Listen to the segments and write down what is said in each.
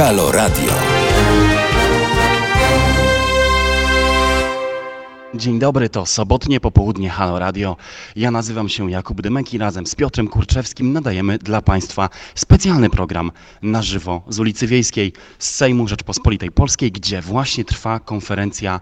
Halo Radio. Dzień dobry, to sobotnie popołudnie Halo Radio. Ja nazywam się Jakub Dymek i razem z Piotrem Kurczewskim nadajemy dla Państwa specjalny program na żywo z ulicy Wiejskiej z Sejmu Rzeczpospolitej Polskiej, gdzie właśnie trwa konferencja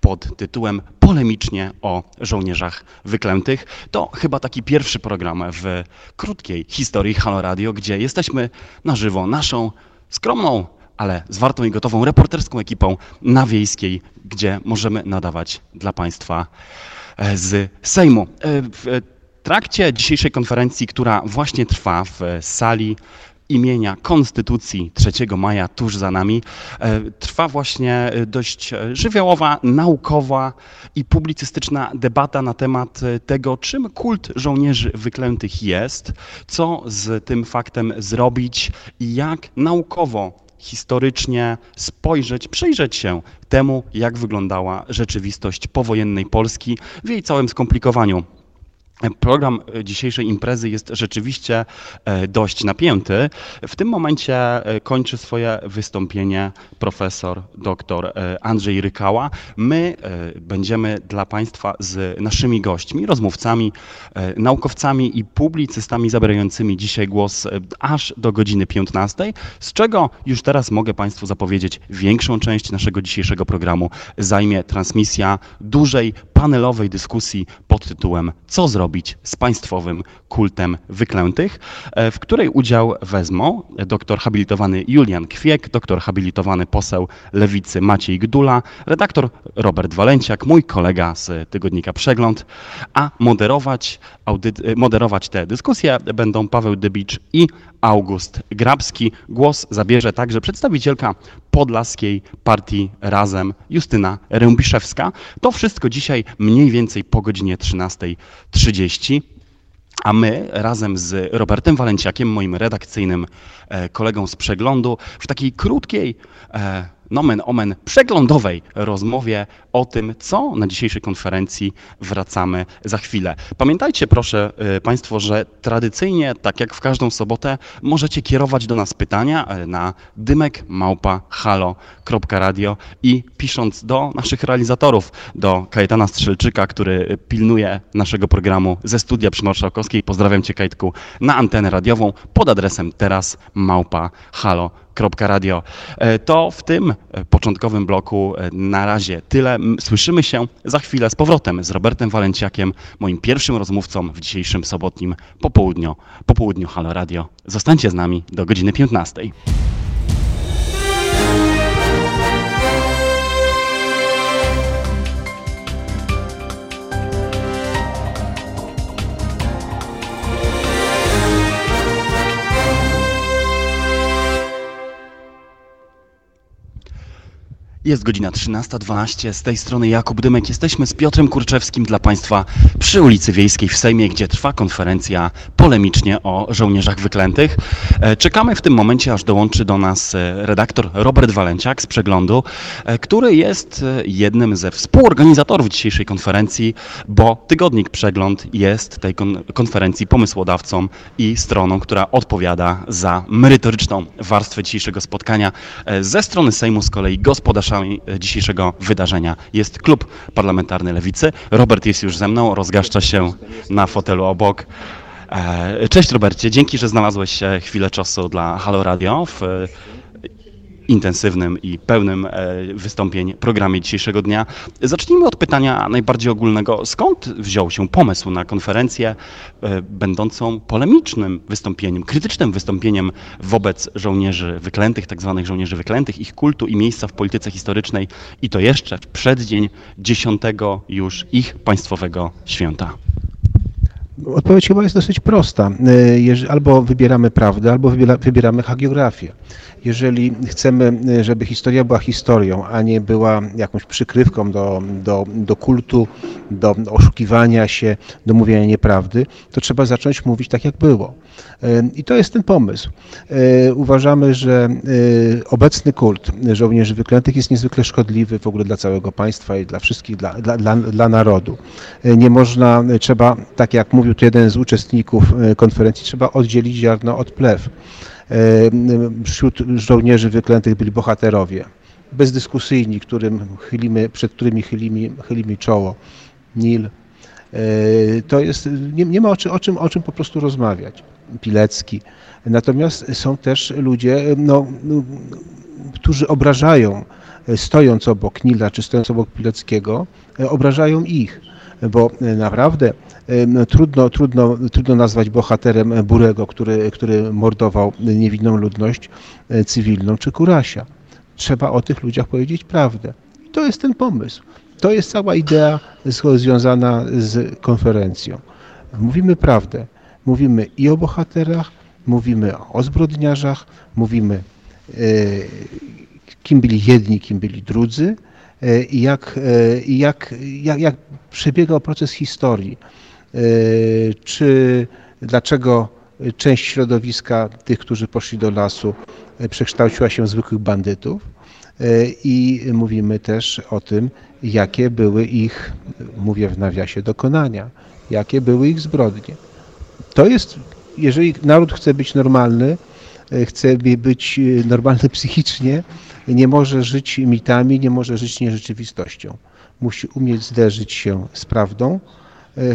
pod tytułem Polemicznie o żołnierzach wyklętych. To chyba taki pierwszy program w krótkiej historii Halo Radio, gdzie jesteśmy na żywo naszą skromną, ale zwartą i gotową reporterską ekipą na Wiejskiej, gdzie możemy nadawać dla Państwa e, z Sejmu. E, W trakcie dzisiejszej konferencji, która właśnie trwa w sali imienia Konstytucji 3 maja tuż za nami, e, trwa właśnie e, dość e, żywiołowa, naukowa i publicystyczna debata na temat tego, czym kult żołnierzy wyklętych jest, co z tym faktem zrobić i jak naukowo historycznie spojrzeć, przyjrzeć się temu, jak wyglądała rzeczywistość powojennej Polski w jej całym skomplikowaniu. Program dzisiejszej imprezy jest rzeczywiście e, dość napięty. W tym momencie e, kończy swoje wystąpienie profesor dr e, Andrzej Rykała. My będziemy dla Państwa z naszymi gośćmi, rozmówcami, naukowcami i publicystami zabierającymi dzisiaj głos aż do godziny 15, z czego już teraz mogę Państwu zapowiedzieć większą część naszego dzisiejszego programu zajmie transmisja dużej panelowej dyskusji pod tytułem Co zrobić z państwowym kultem wyklętych, e, w której udział wezmą doktor habilitowany Julian Kwiek, doktor habilitowany poseł Lewicy Maciej Gdula, redaktor Robert Walenciak, mój kolega z tygodnika Przegląd, a moderować, audyt, e, moderować te dyskusje będą Paweł Dybicz i August Grabski. Głos zabierze także przedstawicielka podlaskiej partii Razem Justyna Rębiszewska. To wszystko dzisiaj mniej więcej po godzinie 13.30. A my razem z Robertem Walenciakiem, moim redakcyjnym e, kolegą z przeglądu, w takiej krótkiej, e, nomen omen, przeglądowej rozmowie o tym, co na dzisiejszej konferencji wracamy za chwilę. Pamiętajcie proszę e, Państwo, że tradycyjnie, tak jak w każdą sobotę, możecie kierować do nas pytania e, na dymek małpa halo.radio i pisząc do naszych realizatorów, do Kajetana Strzelczyka, który pilnuje naszego programu ze studia przy Marszałkowskiej. Pozdrawiam Cię Kajtku na antenę radiową pod adresem teraz małpa. E, To w tym e, początkowym bloku e, na razie tyle. Słyszymy się za chwilę z powrotem z Robertem Walenciakiem, moim pierwszym rozmówcą w dzisiejszym sobotnim popołudniu, popołudniu Halo Radio. Zostańcie z nami do godziny 15. Jest godzina 13.12. Z tej strony Jakub Dymek. Jesteśmy z Piotrem Kurczewskim dla Państwa przy ulicy Wiejskiej w Sejmie, gdzie trwa konferencja polemicznie o żołnierzach wyklętych. E, Czekamy w tym momencie, aż dołączy do nas e, redaktor Robert Walenciak z Przeglądu, e, który jest jednym ze współorganizatorów dzisiejszej konferencji, bo tygodnik Przegląd jest tej kon- konferencji pomysłodawcą i stroną, która odpowiada za merytoryczną warstwę dzisiejszego spotkania. Ze strony Sejmu z kolei gospodarzami e, dzisiejszego wydarzenia jest Klub Parlamentarny Lewicy. Robert jest już ze mną, rozgaszcza się na fotelu obok. E, Cześć Robercie, dzięki, że znalazłeś chwilę czasu dla Halo Radio w e, intensywnym i pełnym e, wystąpień programie dzisiejszego dnia. Zacznijmy od pytania najbardziej ogólnego. Skąd wziął się pomysł na konferencję e, będącą polemicznym wystąpieniem, krytycznym wystąpieniem wobec żołnierzy wyklętych, tak zwanych żołnierzy wyklętych, ich kultu i miejsca w polityce historycznej i to jeszcze w przeddzień dziesiątego już ich państwowego święta? Odpowiedź chyba jest dosyć prosta. E, Albo wybieramy prawdę, albo wybiera- wybieramy hagiografię. Jeżeli chcemy, e, żeby historia była historią, a nie była jakąś przykrywką do, do, do kultu, do oszukiwania się, do mówienia nieprawdy, to trzeba zacząć mówić tak, jak było. E, I to jest ten pomysł. Uważamy, że obecny kult żołnierzy wyklętych jest niezwykle szkodliwy w ogóle dla całego państwa i dla wszystkich, dla, dla, dla, dla narodu. Nie można, trzeba, tak jak mówił mówił to jeden z uczestników konferencji, trzeba oddzielić ziarno od plew. Wśród żołnierzy wyklętych byli bohaterowie, bezdyskusyjni, którym chylimy, przed którymi chylimy, chylimy czoło. Nil. To jest, nie, nie ma o czym, o, czym, o czym po prostu rozmawiać. Pilecki. Natomiast są też ludzie, no, no którzy obrażają, stojąc obok Nila czy stojąc obok Pileckiego, obrażają ich, bo naprawdę no, trudno, trudno, trudno nazwać bohaterem Burego, który, który mordował niewinną ludność cywilną, czy Kurasia. Trzeba o tych ludziach powiedzieć prawdę. To jest ten pomysł. To jest cała idea związana z konferencją. Mówimy prawdę. Mówimy i o bohaterach, mówimy o zbrodniarzach, mówimy kim byli jedni, kim byli drudzy jak, jak, jak, jak przebiegał proces historii. Czy dlaczego część środowiska tych, którzy poszli do lasu, przekształciła się w zwykłych bandytów. I mówimy też o tym, jakie były ich, mówię w nawiasie, dokonania, jakie były ich zbrodnie. To jest, jeżeli naród chce być normalny, chce być normalny psychicznie, nie może żyć mitami, nie może żyć nierzeczywistością. Musi umieć zderzyć się z prawdą,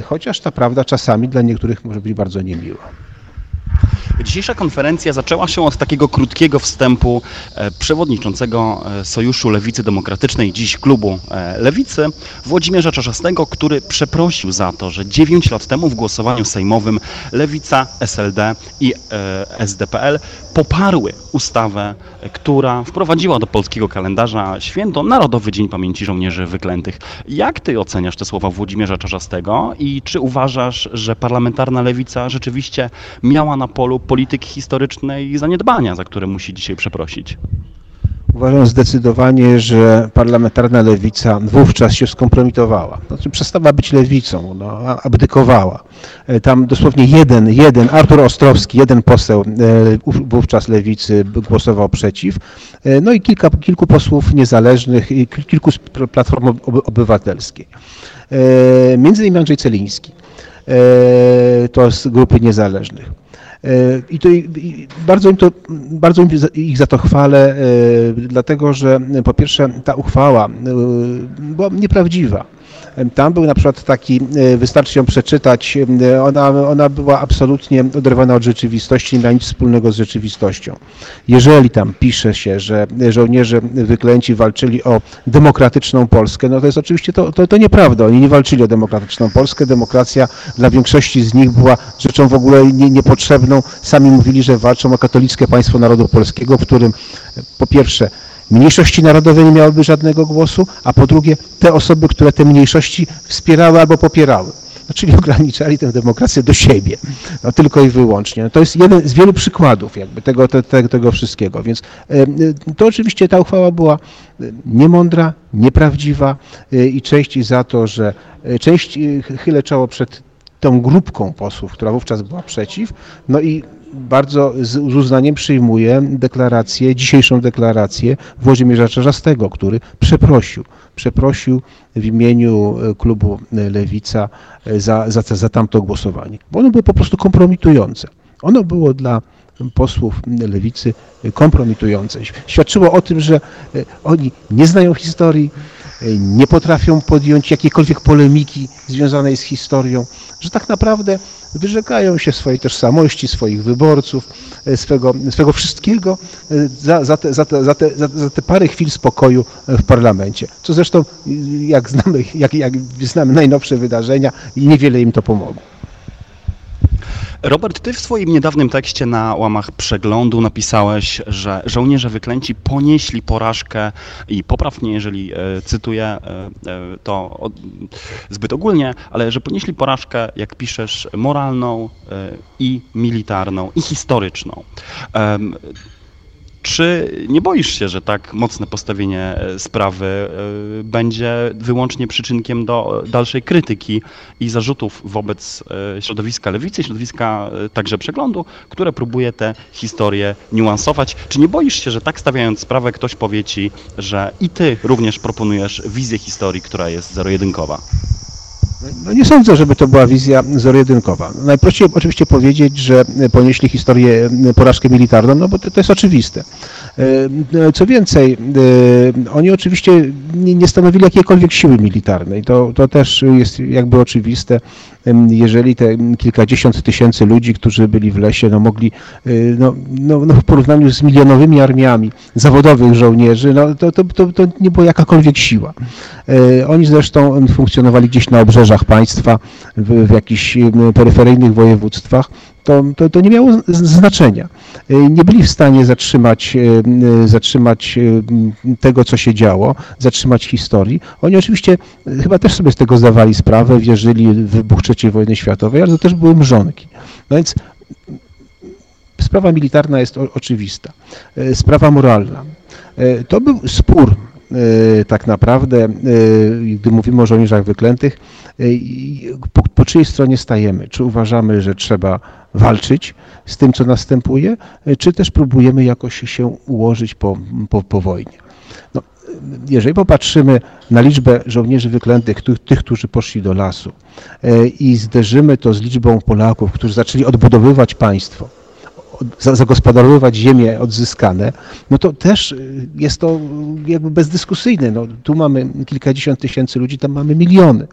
chociaż ta prawda czasami dla niektórych może być bardzo niemiła. Dzisiejsza konferencja zaczęła się od takiego krótkiego wstępu e, przewodniczącego e, Sojuszu Lewicy Demokratycznej, dziś klubu e, Lewicy, Włodzimierza Czarzastego, który przeprosił za to, że 9 lat temu w głosowaniu sejmowym Lewica, SLD i SDPL poparły ustawę, która wprowadziła do polskiego kalendarza święto Narodowy Dzień Pamięci Żołnierzy Wyklętych. Jak ty oceniasz te słowa Włodzimierza Czarzastego i czy uważasz, że parlamentarna lewica rzeczywiście miała na polu polityki historycznej zaniedbania, za które musi dzisiaj przeprosić? Uważam zdecydowanie, że parlamentarna lewica wówczas się skompromitowała. Znaczy przestała być lewicą, no, abdykowała. Tam dosłownie jeden, jeden, Artur Ostrowski, jeden poseł wówczas lewicy głosował przeciw. No i kilka, kilku posłów niezależnych, kilku z Platformy Obywatelskiej. Między innymi Andrzej Celiński. To z grupy niezależnych. I to bardzo im, to, bardzo im ich za to chwalę, dlatego że po pierwsze ta uchwała była nieprawdziwa. Tam był na przykład taki, wystarczy ją przeczytać, ona, ona była absolutnie oderwana od rzeczywistości, nie miała nic wspólnego z rzeczywistością. Jeżeli tam pisze się, że żołnierze wyklęci walczyli o demokratyczną Polskę, no to jest oczywiście to, to, to nieprawda. Oni nie walczyli o demokratyczną Polskę. Demokracja dla większości z nich była rzeczą w ogóle nie, niepotrzebną. Sami mówili, że walczą o katolickie państwo narodu polskiego, w którym po pierwsze mniejszości narodowe nie miałyby żadnego głosu, a po drugie te osoby, które te mniejszości wspierały albo popierały. No, czyli ograniczali tę demokrację do siebie, no, tylko i wyłącznie. No, to jest jeden z wielu przykładów jakby tego, te, te, tego wszystkiego. Więc to oczywiście ta uchwała była niemądra, nieprawdziwa i część za to, że część chylę czoło przed tą grupką posłów, która wówczas była przeciw, no i bardzo z uznaniem przyjmuję deklarację, dzisiejszą deklarację Włodzimierza Czarzastego, który przeprosił, przeprosił w imieniu klubu Lewica za, za, za tamto głosowanie, bo ono było po prostu kompromitujące. Ono było dla posłów lewicy kompromitujące. Świadczyło o tym, że oni nie znają historii, nie potrafią podjąć jakiejkolwiek polemiki związanej z historią, że tak naprawdę wyrzekają się swojej tożsamości, swoich wyborców, swego, swego wszystkiego za, za, te, za, te, za, te, za te parę chwil spokoju w parlamencie. Co zresztą, jak znamy, jak, jak znamy najnowsze wydarzenia, niewiele im to pomogło. Robert, ty w swoim niedawnym tekście na łamach przeglądu napisałeś, że żołnierze wyklęci ponieśli porażkę i popraw mnie, jeżeli e, cytuję e, e, to zbyt ogólnie, ale że ponieśli porażkę, jak piszesz, moralną i militarną i historyczną. Czy nie boisz się, że tak mocne postawienie e, sprawy e, będzie wyłącznie przyczynkiem do dalszej krytyki i zarzutów wobec e, środowiska lewicy, środowiska także przeglądu, które próbuje tę historię niuansować? Czy nie boisz się, że tak stawiając sprawę ktoś powie ci, że i ty również proponujesz wizję historii, która jest zero-jedynkowa? No nie sądzę, żeby to była wizja zero-jedynkowa. Najprościej oczywiście powiedzieć, że ponieśli historię porażkę militarną, no bo to, to jest oczywiste. E, co więcej, e, oni oczywiście nie, stanowili jakiejkolwiek siły militarnej. To, to też jest jakby oczywiste. Jeżeli te kilkadziesiąt tysięcy ludzi, którzy byli w lesie, no mogli e, no, no, no w porównaniu z milionowymi armiami zawodowych żołnierzy, no to, to, to, to nie była jakakolwiek siła. Oni zresztą funkcjonowali gdzieś na obrzeżach państwa, w, w jakichś peryferyjnych województwach to, to, to nie miało znaczenia. Y, nie byli w stanie zatrzymać, y, zatrzymać tego, co się działo, zatrzymać historii. Oni oczywiście chyba też sobie z tego zdawali sprawę, wierzyli w wybuch III wojny światowej, ale to też były mrzonki. No więc sprawa militarna jest oczywista. Sprawa moralna. To był spór tak naprawdę, gdy mówimy o żołnierzach wyklętych, po, po czyjej stronie stajemy? Czy uważamy, że trzeba walczyć z tym, co następuje, czy też próbujemy jakoś się ułożyć po, po, po wojnie. No, jeżeli popatrzymy na liczbę żołnierzy wyklętych, tych, którzy poszli do lasu i zderzymy to z liczbą Polaków, którzy zaczęli odbudowywać państwo, zagospodarowywać ziemie odzyskane, no to też y, jest to jakby bezdyskusyjne. No, tu mamy kilkadziesiąt tysięcy ludzi, tam mamy miliony.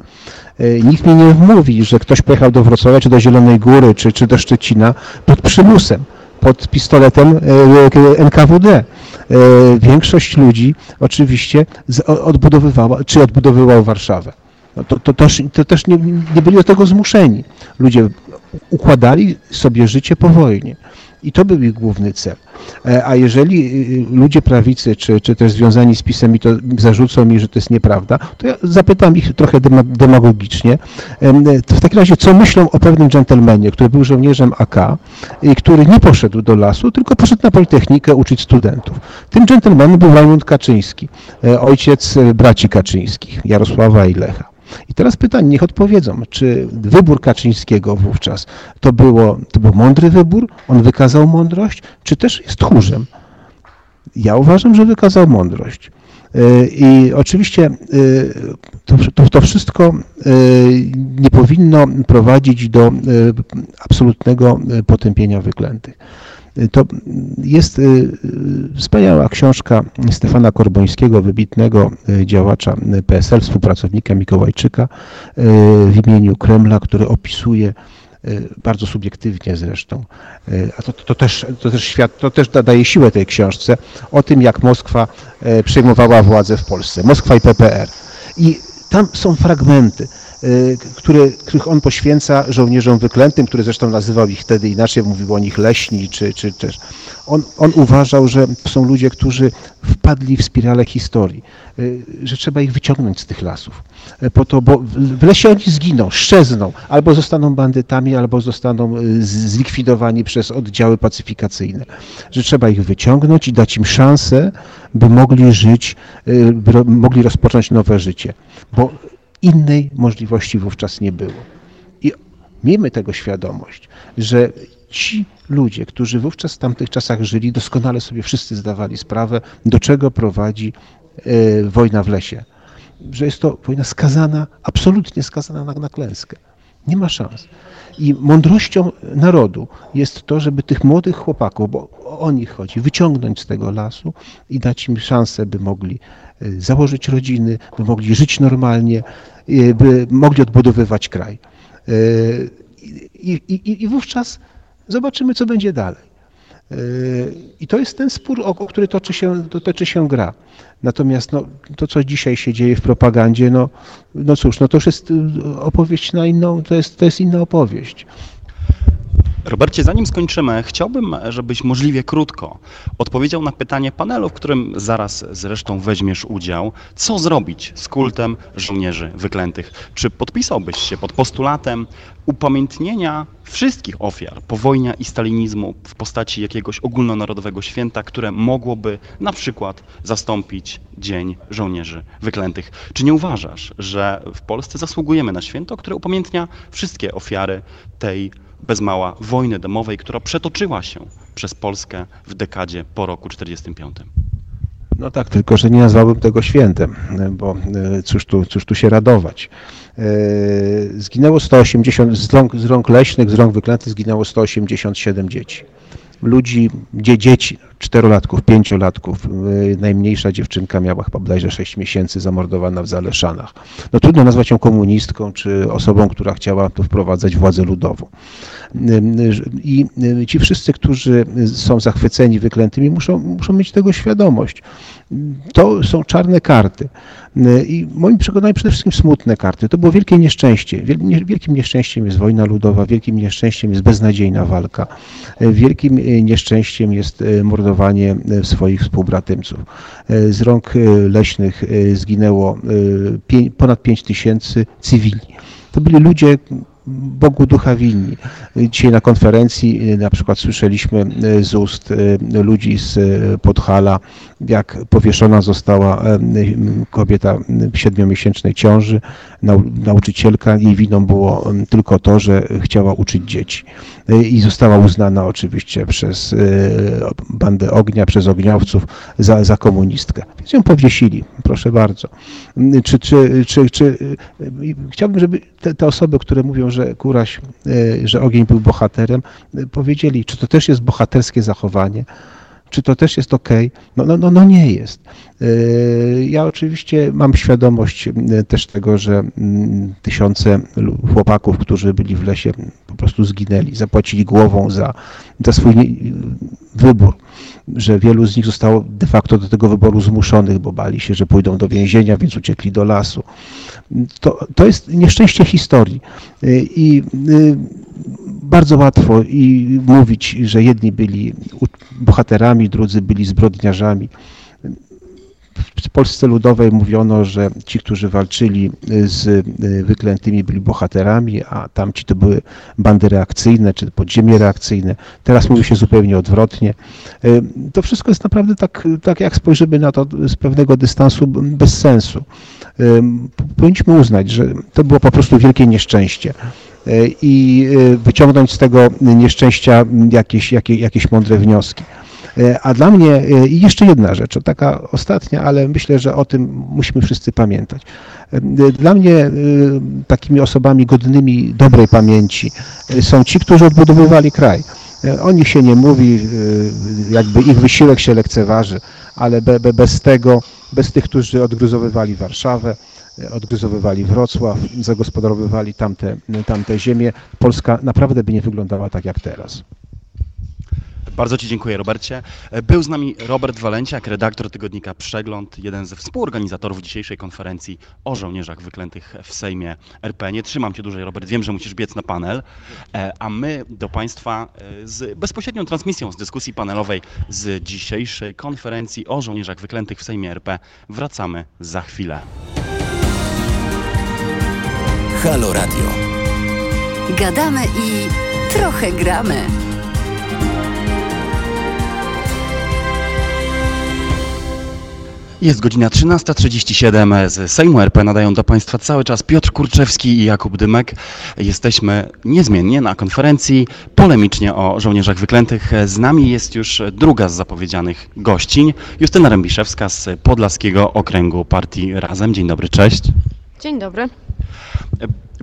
Y, nikt mi nie mówi, że ktoś pojechał do Wrocławia, czy do Zielonej Góry, czy, czy do Szczecina pod przymusem, pod pistoletem y, NKWD. Większość ludzi oczywiście odbudowywała, czy odbudowywała Warszawę. No to, to, też, to też nie, nie byli do tego zmuszeni. Ludzie układali sobie życie po wojnie. I to był ich główny cel. E, a jeżeli y, ludzie prawicy, czy, czy też związani z PiSem to zarzucą mi, że to jest nieprawda, to ja zapytam ich trochę demagogicznie. W takim razie, co myślą o pewnym dżentelmenie, który był żołnierzem AK i który nie poszedł do lasu, tylko poszedł na Politechnikę uczyć studentów. Tym dżentelmenem był Rajmund Kaczyński, e, ojciec e, braci Kaczyńskich, Jarosława i Lecha. I teraz pytanie, niech odpowiedzą, czy wybór Kaczyńskiego wówczas to, było, to był mądry wybór, on wykazał mądrość, czy też jest tchórzem? Ja uważam, że wykazał mądrość. E, I oczywiście e, to, to, to, wszystko e, nie powinno prowadzić do absolutnego potępienia wyklętych. To jest y, wspaniała książka Stefana Korbońskiego, wybitnego y, działacza PSL, współpracownika Mikołajczyka y, w imieniu Kremla, który opisuje bardzo subiektywnie zresztą, a to, to, też, to, też świat, to też daje siłę tej książce, o tym jak Moskwa przejmowała władzę w Polsce, Moskwa i PPR. I tam są fragmenty, Y, które, których on poświęca żołnierzom wyklętym, które zresztą nazywał ich wtedy inaczej, mówił o nich leśni, czy, czy też. On, on uważał, że są ludzie, którzy wpadli w spiralę historii, y, że trzeba ich wyciągnąć z tych lasów. Y, po to, bo w lesie oni zginą, szczezną, albo zostaną bandytami, albo zostaną zlikwidowani przez oddziały pacyfikacyjne. Że trzeba ich wyciągnąć i dać im szansę, by mogli żyć, by mogli rozpocząć nowe życie. Bo Innej możliwości wówczas nie było. I miejmy tego świadomość, że ci ludzie, którzy wówczas w tamtych czasach żyli, doskonale sobie wszyscy zdawali sprawę, do czego prowadzi e, wojna w lesie. Że jest to wojna skazana, absolutnie skazana na, na klęskę. Nie ma szans. I mądrością narodu jest to, żeby tych młodych chłopaków, bo o nich chodzi, wyciągnąć z tego lasu i dać im szansę, by mogli e, założyć rodziny, by mogli żyć normalnie, by mogli odbudowywać kraj. E, I, i, I wówczas zobaczymy, co będzie dalej. E, I to jest ten spór, o który toczy się, toczy się gra. Natomiast no, to, co dzisiaj się dzieje w propagandzie, no, no cóż, no to już jest opowieść na inną, to jest, to jest inna opowieść. Robercie, zanim skończymy, chciałbym, żebyś możliwie krótko odpowiedział na pytanie panelu, w którym zaraz zresztą weźmiesz udział. Co zrobić z kultem żołnierzy wyklętych? Czy podpisałbyś się pod postulatem upamiętnienia wszystkich ofiar powojnia i stalinizmu w postaci jakiegoś ogólnonarodowego święta, które mogłoby na przykład zastąpić Dzień Żołnierzy Wyklętych? Czy nie uważasz, że w Polsce zasługujemy na święto, które upamiętnia wszystkie ofiary tej bez mała wojny domowej, która przetoczyła się przez Polskę w dekadzie po roku 1945. No tak, tylko że nie nazwałbym tego świętem, bo e, cóż tu, cóż tu się radować. E, Zginęło 180, z rąk, z rąk leśnych, z rąk wyklętych zginęło 187 dzieci. Ludzi, dzie, dzieci, czterolatków, pięciolatków, e, najmniejsza dziewczynka miała chyba bodajże 6 miesięcy zamordowana w Zaleszanach. No trudno nazwać ją komunistką, czy osobą, która chciała tu wprowadzać władzę ludową. I ci wszyscy, którzy są zachwyceni wyklętymi, muszą, muszą mieć tego świadomość. To są czarne karty. I moim przekonaniem przede wszystkim smutne karty. To było wielkie nieszczęście. Wielkim nieszczęściem jest wojna ludowa, wielkim nieszczęściem jest beznadziejna walka. Wielkim nieszczęściem jest mordowanie swoich współbratymców. Z rąk leśnych zginęło ponad 5 tysięcy cywili. To byli ludzie, Bogu ducha winni. Dzisiaj na konferencji na przykład słyszeliśmy z ust ludzi z Podhala, jak powieszona została kobieta w siedmiomiesięcznej ciąży, nauczycielka. Jej winą było tylko to, że chciała uczyć dzieci. I została uznana oczywiście przez bandę ognia, przez ogniowców za, za komunistkę. Więc ją powiesili, proszę bardzo. Czy, czy, czy, czy chciałbym, żeby te, te osoby, które mówią, że Kuraś, że ogień był bohaterem, powiedzieli, czy to też jest bohaterskie zachowanie, czy to też jest ok? No, no, no, no nie jest. Ja oczywiście mam świadomość też tego, że tysiące chłopaków, którzy byli w lesie, po prostu zginęli, zapłacili głową za, za swój wybór, że wielu z nich zostało de facto do tego wyboru zmuszonych, bo bali się, że pójdą do więzienia, więc uciekli do lasu. To, to jest nieszczęście historii i bardzo łatwo i mówić, że jedni byli bohaterami, drudzy byli zbrodniarzami. W Polsce Ludowej mówiono, że ci, którzy walczyli z wyklętymi byli bohaterami, a tamci to były bandy reakcyjne czy podziemie reakcyjne. Teraz mówi się zupełnie odwrotnie. To wszystko jest naprawdę tak, tak jak spojrzymy na to z pewnego dystansu, bez sensu. Powinniśmy uznać, że to było po prostu wielkie nieszczęście i wyciągnąć z tego nieszczęścia jakieś, jakieś, jakieś mądre wnioski. A dla mnie i jeszcze jedna rzecz, taka ostatnia, ale myślę, że o tym musimy wszyscy pamiętać. Dla mnie takimi osobami godnymi dobrej pamięci są ci, którzy odbudowywali kraj. O nich się nie mówi, jakby ich wysiłek się lekceważy, ale bez tego, bez tych, którzy odgruzowywali Warszawę, odgryzowywali Wrocław, zagospodarowywali tamte, tamte ziemie, Polska naprawdę by nie wyglądała tak jak teraz. Bardzo Ci dziękuję, Robercie. Był z nami Robert Walenciak, redaktor tygodnika Przegląd, jeden ze współorganizatorów dzisiejszej konferencji o żołnierzach wyklętych w Sejmie RP. Nie trzymam Cię dłużej, Robert, wiem, że musisz biec na panel, a my do Państwa z bezpośrednią transmisją z dyskusji panelowej z dzisiejszej konferencji o żołnierzach wyklętych w Sejmie RP wracamy za chwilę. Halo Radio. Gadamy i trochę gramy. Jest godzina 13.37 z Sejmu RP. Nadają do Państwa cały czas Piotr Kurczewski i Jakub Dymek. Jesteśmy niezmiennie na konferencji polemicznie o żołnierzach wyklętych. Z nami jest już druga z zapowiedzianych gościń, Justyna Rębiszewska z Podlaskiego Okręgu Partii Razem. Dzień dobry, cześć. Dzień dobry.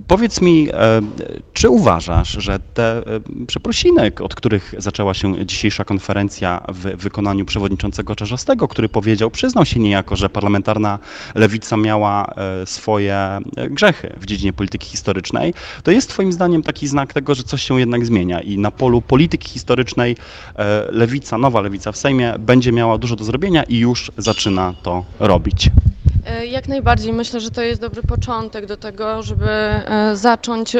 Powiedz mi, czy uważasz, że te przeprosiny, od których zaczęła się dzisiejsza konferencja w wykonaniu przewodniczącego Czarzastego, który powiedział, przyznał się niejako, że parlamentarna lewica miała swoje grzechy w dziedzinie polityki historycznej, to jest twoim zdaniem taki znak tego, że coś się jednak zmienia i na polu polityki historycznej lewica, nowa lewica w Sejmie będzie miała dużo do zrobienia i już zaczyna to robić? Jak najbardziej. Myślę, że to jest dobry początek do tego, żeby zacząć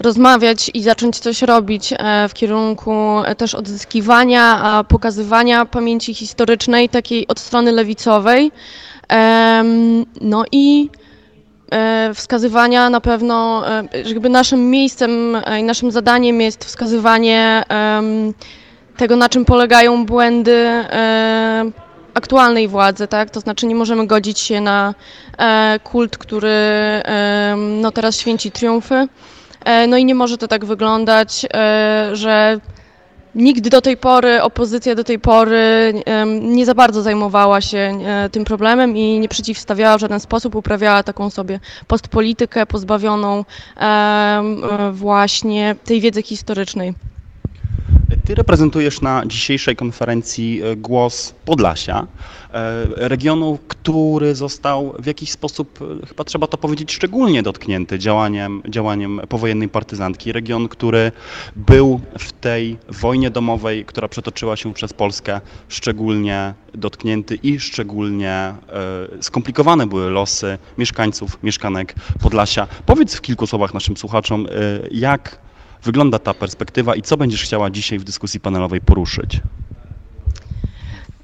rozmawiać i zacząć coś robić w kierunku też odzyskiwania, pokazywania pamięci historycznej, takiej od strony lewicowej. No i wskazywania na pewno, jakby naszym miejscem i naszym zadaniem jest wskazywanie tego, na czym polegają błędy aktualnej władzy, tak? To znaczy nie możemy godzić się na e, kult, który e, no teraz święci triumfy. E, no i nie może to tak wyglądać, że Nikt do tej pory, opozycja do tej pory nie za bardzo zajmowała się tym problemem i nie przeciwstawiała w żaden sposób, uprawiała taką sobie postpolitykę pozbawioną właśnie tej wiedzy historycznej. Ty reprezentujesz na dzisiejszej konferencji e, głos Podlasia, e, regionu, który został w jakiś sposób, e, chyba trzeba to powiedzieć, szczególnie dotknięty działaniem, działaniem powojennej partyzantki. Region, który był w tej wojnie domowej, która przetoczyła się przez Polskę, szczególnie dotknięty i szczególnie skomplikowane były losy mieszkańców, mieszkanek Podlasia. Powiedz w kilku słowach naszym słuchaczom, jak wygląda ta perspektywa i co będziesz chciała dzisiaj w dyskusji panelowej poruszyć?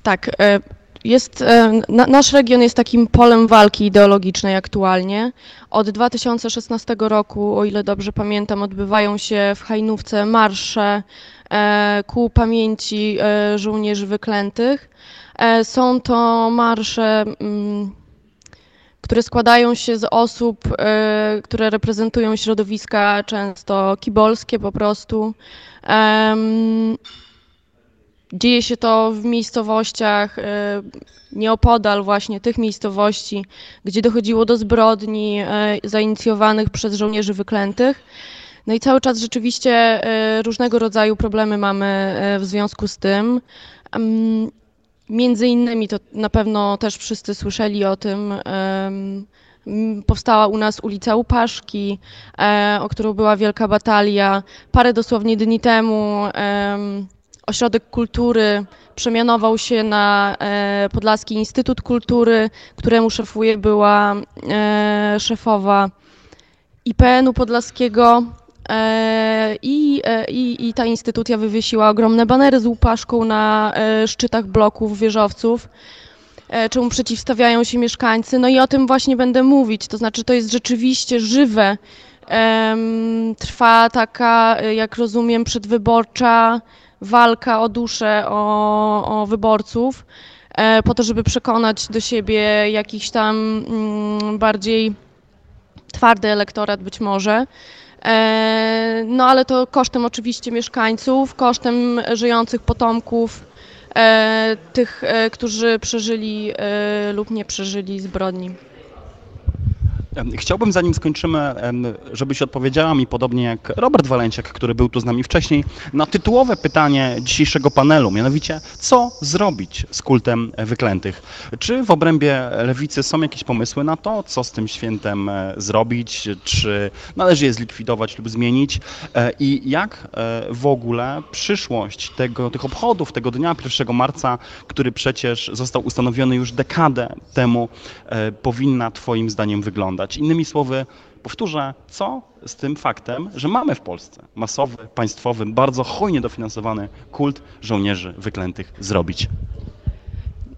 Tak, e, jest, e, na, nasz region jest takim polem walki ideologicznej aktualnie. Od 2016 roku, o ile dobrze pamiętam, odbywają się w Hajnówce marsze e, ku pamięci żołnierzy wyklętych. Są to marsze, mm, które składają się z osób, e, które reprezentują środowiska często kibolskie po prostu. Dzieje się to w miejscowościach e, nieopodal właśnie tych miejscowości, gdzie dochodziło do zbrodni e, zainicjowanych przez żołnierzy wyklętych. No i cały czas rzeczywiście różnego rodzaju problemy mamy w związku z tym. Między innymi to na pewno też wszyscy słyszeli o tym. Powstała u nas ulica Łupaszki, e, o którą była wielka batalia. Parę dosłownie dni temu em, Ośrodek Kultury przemianował się na e, Podlaski Instytut Kultury, któremu szefuje była e, szefowa IPN-u Podlaskiego. E, i, e, i, I ta instytucja wywiesiła ogromne banery z łupaszką na e, szczytach bloków, wieżowców, czemu przeciwstawiają się mieszkańcy. No i o tym właśnie będę mówić. To znaczy, to jest rzeczywiście żywe. Trwa taka, jak rozumiem, przedwyborcza walka o duszę, o, o wyborców, po to, żeby przekonać do siebie jakiś tam mm, bardziej twardy elektorat być może. E, No ale to kosztem oczywiście mieszkańców, kosztem żyjących potomków e, tych, e, którzy przeżyli lub nie przeżyli zbrodni. Chciałbym, zanim skończymy, żebyś odpowiedziała mi, podobnie jak Robert Walenciak, który był tu z nami wcześniej, na tytułowe pytanie dzisiejszego panelu, mianowicie, co zrobić z kultem wyklętych? Czy w obrębie lewicy są jakieś pomysły na to, co z tym świętem e, zrobić? Czy należy je zlikwidować lub zmienić? E, I jak e, w ogóle przyszłość tego, tych obchodów, tego dnia 1 marca, który przecież został ustanowiony już dekadę temu, powinna Twoim zdaniem wyglądać? Innymi słowy, powtórzę, co z tym faktem, że mamy w Polsce masowy, państwowy, bardzo hojnie dofinansowany kult żołnierzy wyklętych zrobić?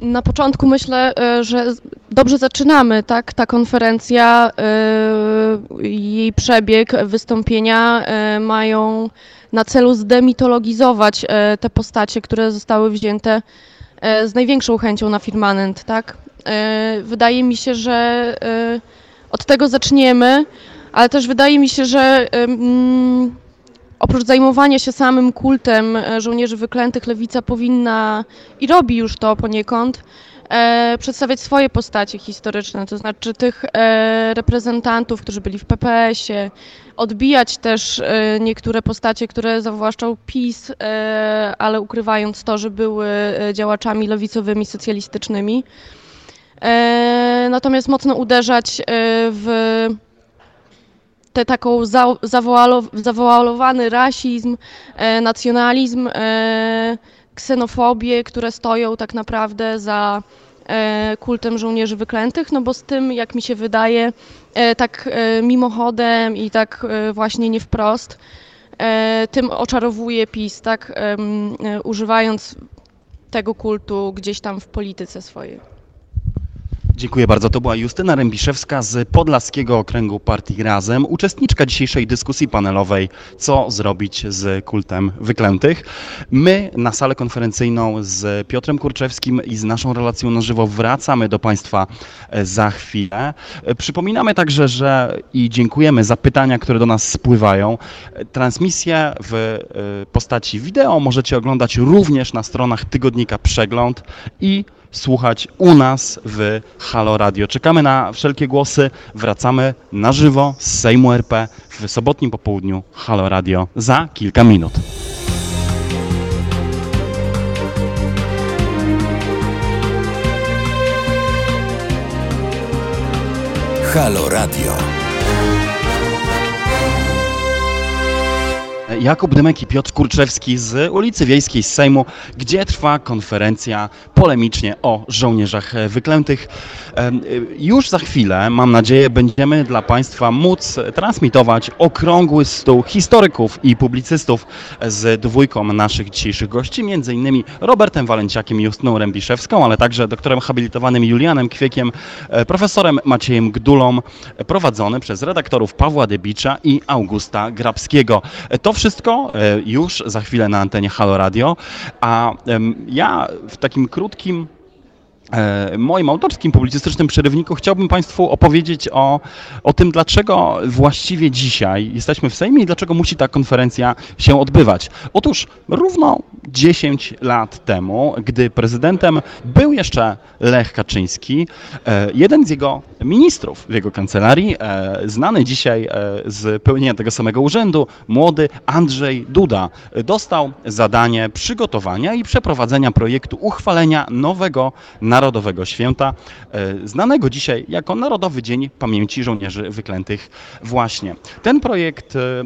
Na początku myślę, e, że dobrze zaczynamy, tak? Ta konferencja, e, jej przebieg, wystąpienia e, mają na celu zdemitologizować te postacie, które zostały wzięte z największą chęcią na firmament, tak? Wydaje mi się, że od tego zaczniemy, ale też wydaje mi się, że oprócz zajmowania się samym kultem e, żołnierzy wyklętych, lewica powinna i robi już to poniekąd, e, przedstawiać swoje postacie historyczne, to znaczy tych e, reprezentantów, którzy byli w PPS-ie, odbijać też e, niektóre postacie, które zawłaszczał PiS, e, ale ukrywając to, że były e, działaczami lewicowymi, socjalistycznymi. E, natomiast mocno uderzać e, w tę taką za, zawoalo, zawoalowany rasizm, e, nacjonalizm, ksenofobię, które stoją tak naprawdę za kultem żołnierzy wyklętych, no bo z tym, jak mi się wydaje, tak mimochodem i tak właśnie nie wprost, tym oczarowuje PiS, tak, używając tego kultu gdzieś tam w polityce swojej. Dziękuję bardzo. To była Justyna Rębiszewska z Podlaskiego Okręgu Partii Razem, uczestniczka dzisiejszej dyskusji panelowej Co zrobić z kultem wyklętych. My na salę konferencyjną z Piotrem Kurczewskim i z naszą relacją na żywo wracamy do Państwa e, za chwilę. E, przypominamy także, że i dziękujemy za pytania, które do nas spływają. E, transmisję w postaci wideo możecie oglądać również na stronach tygodnika Przegląd i słuchać u nas w Halo Radio. Czekamy na wszelkie głosy. Wracamy na żywo z Sejmu RP w sobotnim popołudniu Halo Radio za kilka minut. Halo Radio. Jakub Dymek i Piotr Kurczewski z ulicy Wiejskiej z Sejmu, gdzie trwa konferencja polemicznie o żołnierzach wyklętych. Już za chwilę, mam nadzieję, będziemy dla Państwa móc transmitować okrągły stół historyków i publicystów z dwójką naszych dzisiejszych gości, między innymi Robertem Walenciakiem i Justyną Rębiszewską, ale także doktorem habilitowanym Julianem Kwiekiem, e, profesorem Maciejem Gdulą, prowadzony przez redaktorów Pawła Debicza i Augusta Grabskiego. To wszystko e, już za chwilę na antenie Halo Radio, a ja w takim krótkim E, moim autorskim publicystycznym przerywniku chciałbym Państwu opowiedzieć o, o tym, dlaczego właściwie dzisiaj jesteśmy w Sejmie i dlaczego musi ta konferencja się odbywać. Otóż równo 10 lat temu, gdy prezydentem był jeszcze Lech Kaczyński, e, jeden z jego ministrów w jego kancelarii, e, znany dzisiaj z pełnienia tego samego urzędu, młody Andrzej Duda, dostał zadanie przygotowania i przeprowadzenia projektu uchwalenia nowego Narodowego Święta, e, znanego dzisiaj jako Narodowy Dzień Pamięci Żołnierzy Wyklętych właśnie. Ten projekt e, e,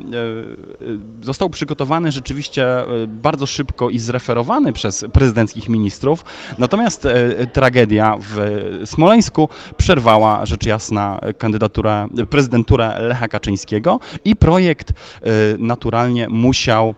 został przygotowany rzeczywiście bardzo szybko i zreferowany przez prezydenckich ministrów, natomiast tragedia w Smoleńsku przerwała rzecz jasna kandydaturę, prezydenturę Lecha Kaczyńskiego i projekt naturalnie musiał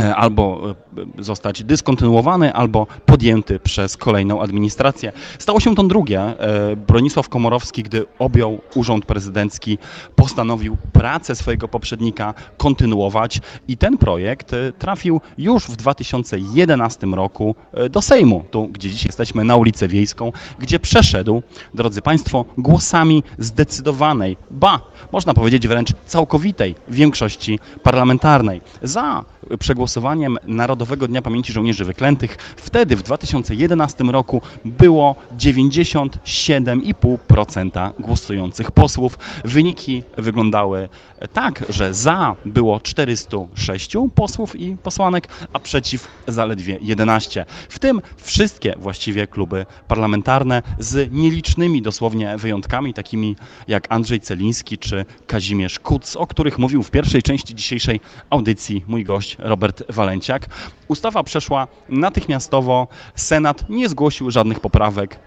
E, albo zostać dyskontynuowany, albo podjęty przez kolejną administrację. Stało się to drugie. E, Bronisław Komorowski, gdy objął urząd prezydencki, postanowił pracę swojego poprzednika kontynuować i ten projekt trafił już w 2011 roku do Sejmu, tu gdzie dziś jesteśmy na ulicę Wiejską, gdzie przeszedł, drodzy Państwo, głosami zdecydowanej, ba, można powiedzieć wręcz całkowitej większości parlamentarnej za przegłosowaniem Narodowego Dnia Pamięci Żołnierzy Wyklętych. Wtedy w 2011 roku było 97,5% głosujących posłów. Wyniki wyglądały tak, że za było 406 posłów i posłanek, a przeciw zaledwie 11. W tym wszystkie właściwie kluby parlamentarne z nielicznymi dosłownie wyjątkami, takimi jak Andrzej Celiński czy Kazimierz Kuc, o których mówił w pierwszej części dzisiejszej audycji mój gość Robert Walenciak. Ustawa przeszła natychmiastowo, Senat nie zgłosił żadnych poprawek,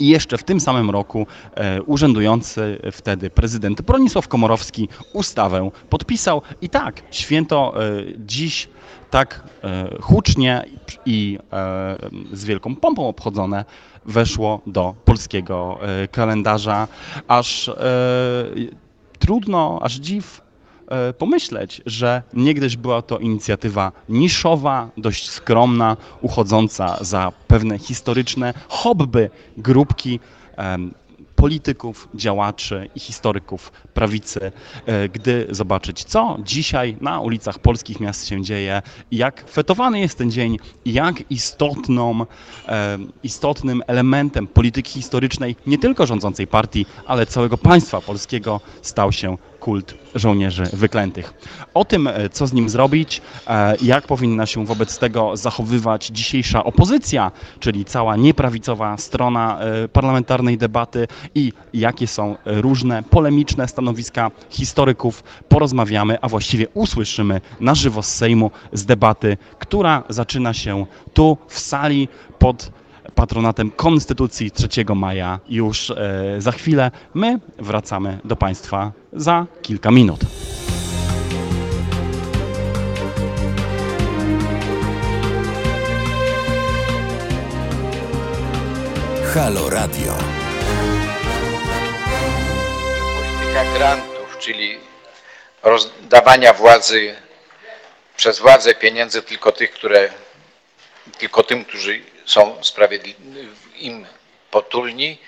i jeszcze w tym samym roku e, urzędujący wtedy prezydent Bronisław Komorowski ustawę podpisał. I tak, święto e, dziś tak e, hucznie i e, z wielką pompą obchodzone weszło do polskiego e, kalendarza, aż e, trudno, aż dziw E, pomyśleć, że niegdyś była to inicjatywa niszowa, dość skromna, uchodząca za pewne historyczne hobby grupki polityków, działaczy i historyków prawicy, e, gdy zobaczyć, co dzisiaj na ulicach polskich miast się dzieje, jak fetowany jest ten dzień, jak istotną, istotnym elementem polityki historycznej nie tylko rządzącej partii, ale całego państwa polskiego stał się kult żołnierzy wyklętych. O tym, e, co z nim zrobić, e, jak powinna się wobec tego zachowywać dzisiejsza opozycja, czyli cała nieprawicowa strona e, parlamentarnej debaty i jakie są różne polemiczne stanowiska historyków, porozmawiamy, a właściwie usłyszymy na żywo z Sejmu z debaty, która zaczyna się tu w sali pod patronatem Konstytucji 3 maja już za chwilę. My wracamy do Państwa za kilka minut. Halo Radio. Polityka grantów, czyli rozdawania władzy przez władzę pieniędzy tylko tych, które tylko tym, którzy są sprawiedliwi, im potulni,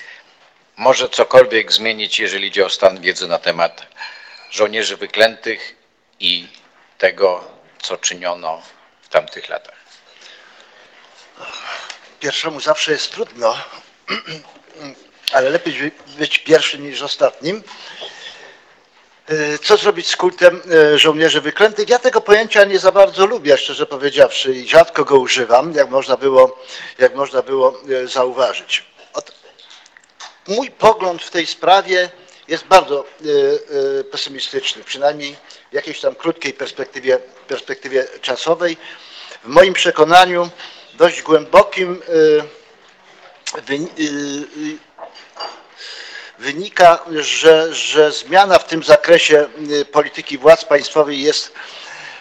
może cokolwiek zmienić, jeżeli idzie o stan wiedzy na temat żołnierzy wyklętych i tego, co czyniono w tamtych latach. Pierwszemu zawsze jest trudno, ale lepiej być pierwszym niż ostatnim. E, Co zrobić z kultem e, żołnierzy wyklętych? Ja tego pojęcia nie za bardzo lubię, szczerze powiedziawszy, i rzadko go używam, jak można było, jak można było e, zauważyć. Mój pogląd w tej sprawie jest bardzo e, e, pesymistyczny, przynajmniej w jakiejś tam krótkiej perspektywie, perspektywie czasowej. W moim przekonaniu dość głębokim e, wyni- wynika, że, że zmiana w tym zakresie polityki władz państwowej jest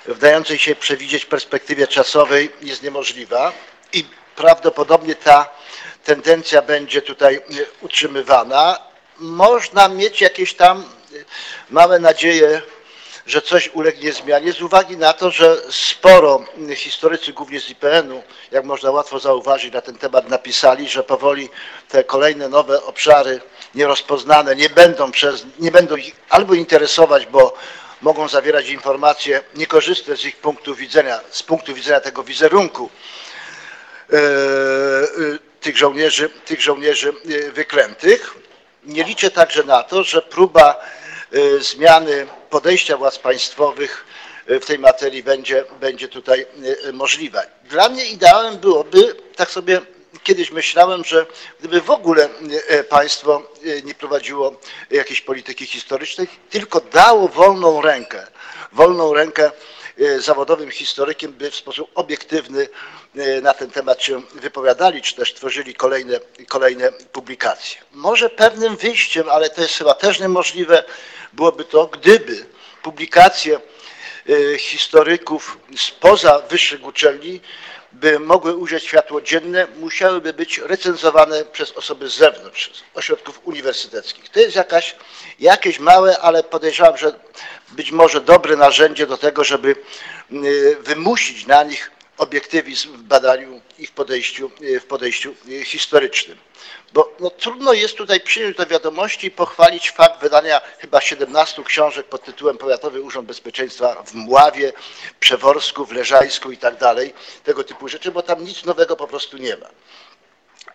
w dającej się przewidzieć perspektywie czasowej jest niemożliwa i prawdopodobnie ta tendencja będzie tutaj y, utrzymywana. Można mieć jakieś tam y, małe nadzieje, że coś ulegnie zmianie z uwagi na to, że sporo historycy, głównie z IPN-u, jak można łatwo zauważyć, na ten temat napisali, że powoli te kolejne nowe obszary nierozpoznane nie będą przez, nie będą ich albo interesować, bo mogą zawierać informacje niekorzystne z ich punktu widzenia, z punktu widzenia tego wizerunku e, e, tych żołnierzy, tych żołnierzy e, wyklętych. Nie liczę także na to, że próba e, zmiany podejścia władz państwowych e, w tej materii będzie, będzie tutaj możliwa. Dla mnie ideałem byłoby, tak sobie kiedyś myślałem, że gdyby w ogóle państwo nie prowadziło jakiejś polityki historycznej, tylko dało wolną rękę, wolną rękę zawodowym historykiem, by w sposób obiektywny e, na ten temat się wypowiadali, czy też tworzyli kolejne, kolejne publikacje. Może pewnym wyjściem, ale to jest chyba też niemożliwe, byłoby to, gdyby publikacje e, historyków spoza wyższych uczelni by mogły ujrzeć światło dzienne, musiałyby być recenzowane przez osoby z zewnątrz, z ośrodków uniwersyteckich. To jest jakaś, jakieś małe, ale podejrzewam, że być może dobre narzędzie do tego, żeby y, wymusić na nich obiektywizm w badaniu i w podejściu, w podejściu y, historycznym. Bo no, trudno jest tutaj przyjąć do wiadomości i pochwalić fakt wydania chyba 17 książek pod tytułem Powiatowy Urząd Bezpieczeństwa w Mławie, Przeworsku, w Leżajsku i tak dalej, tego typu rzeczy, bo tam nic nowego po prostu nie ma.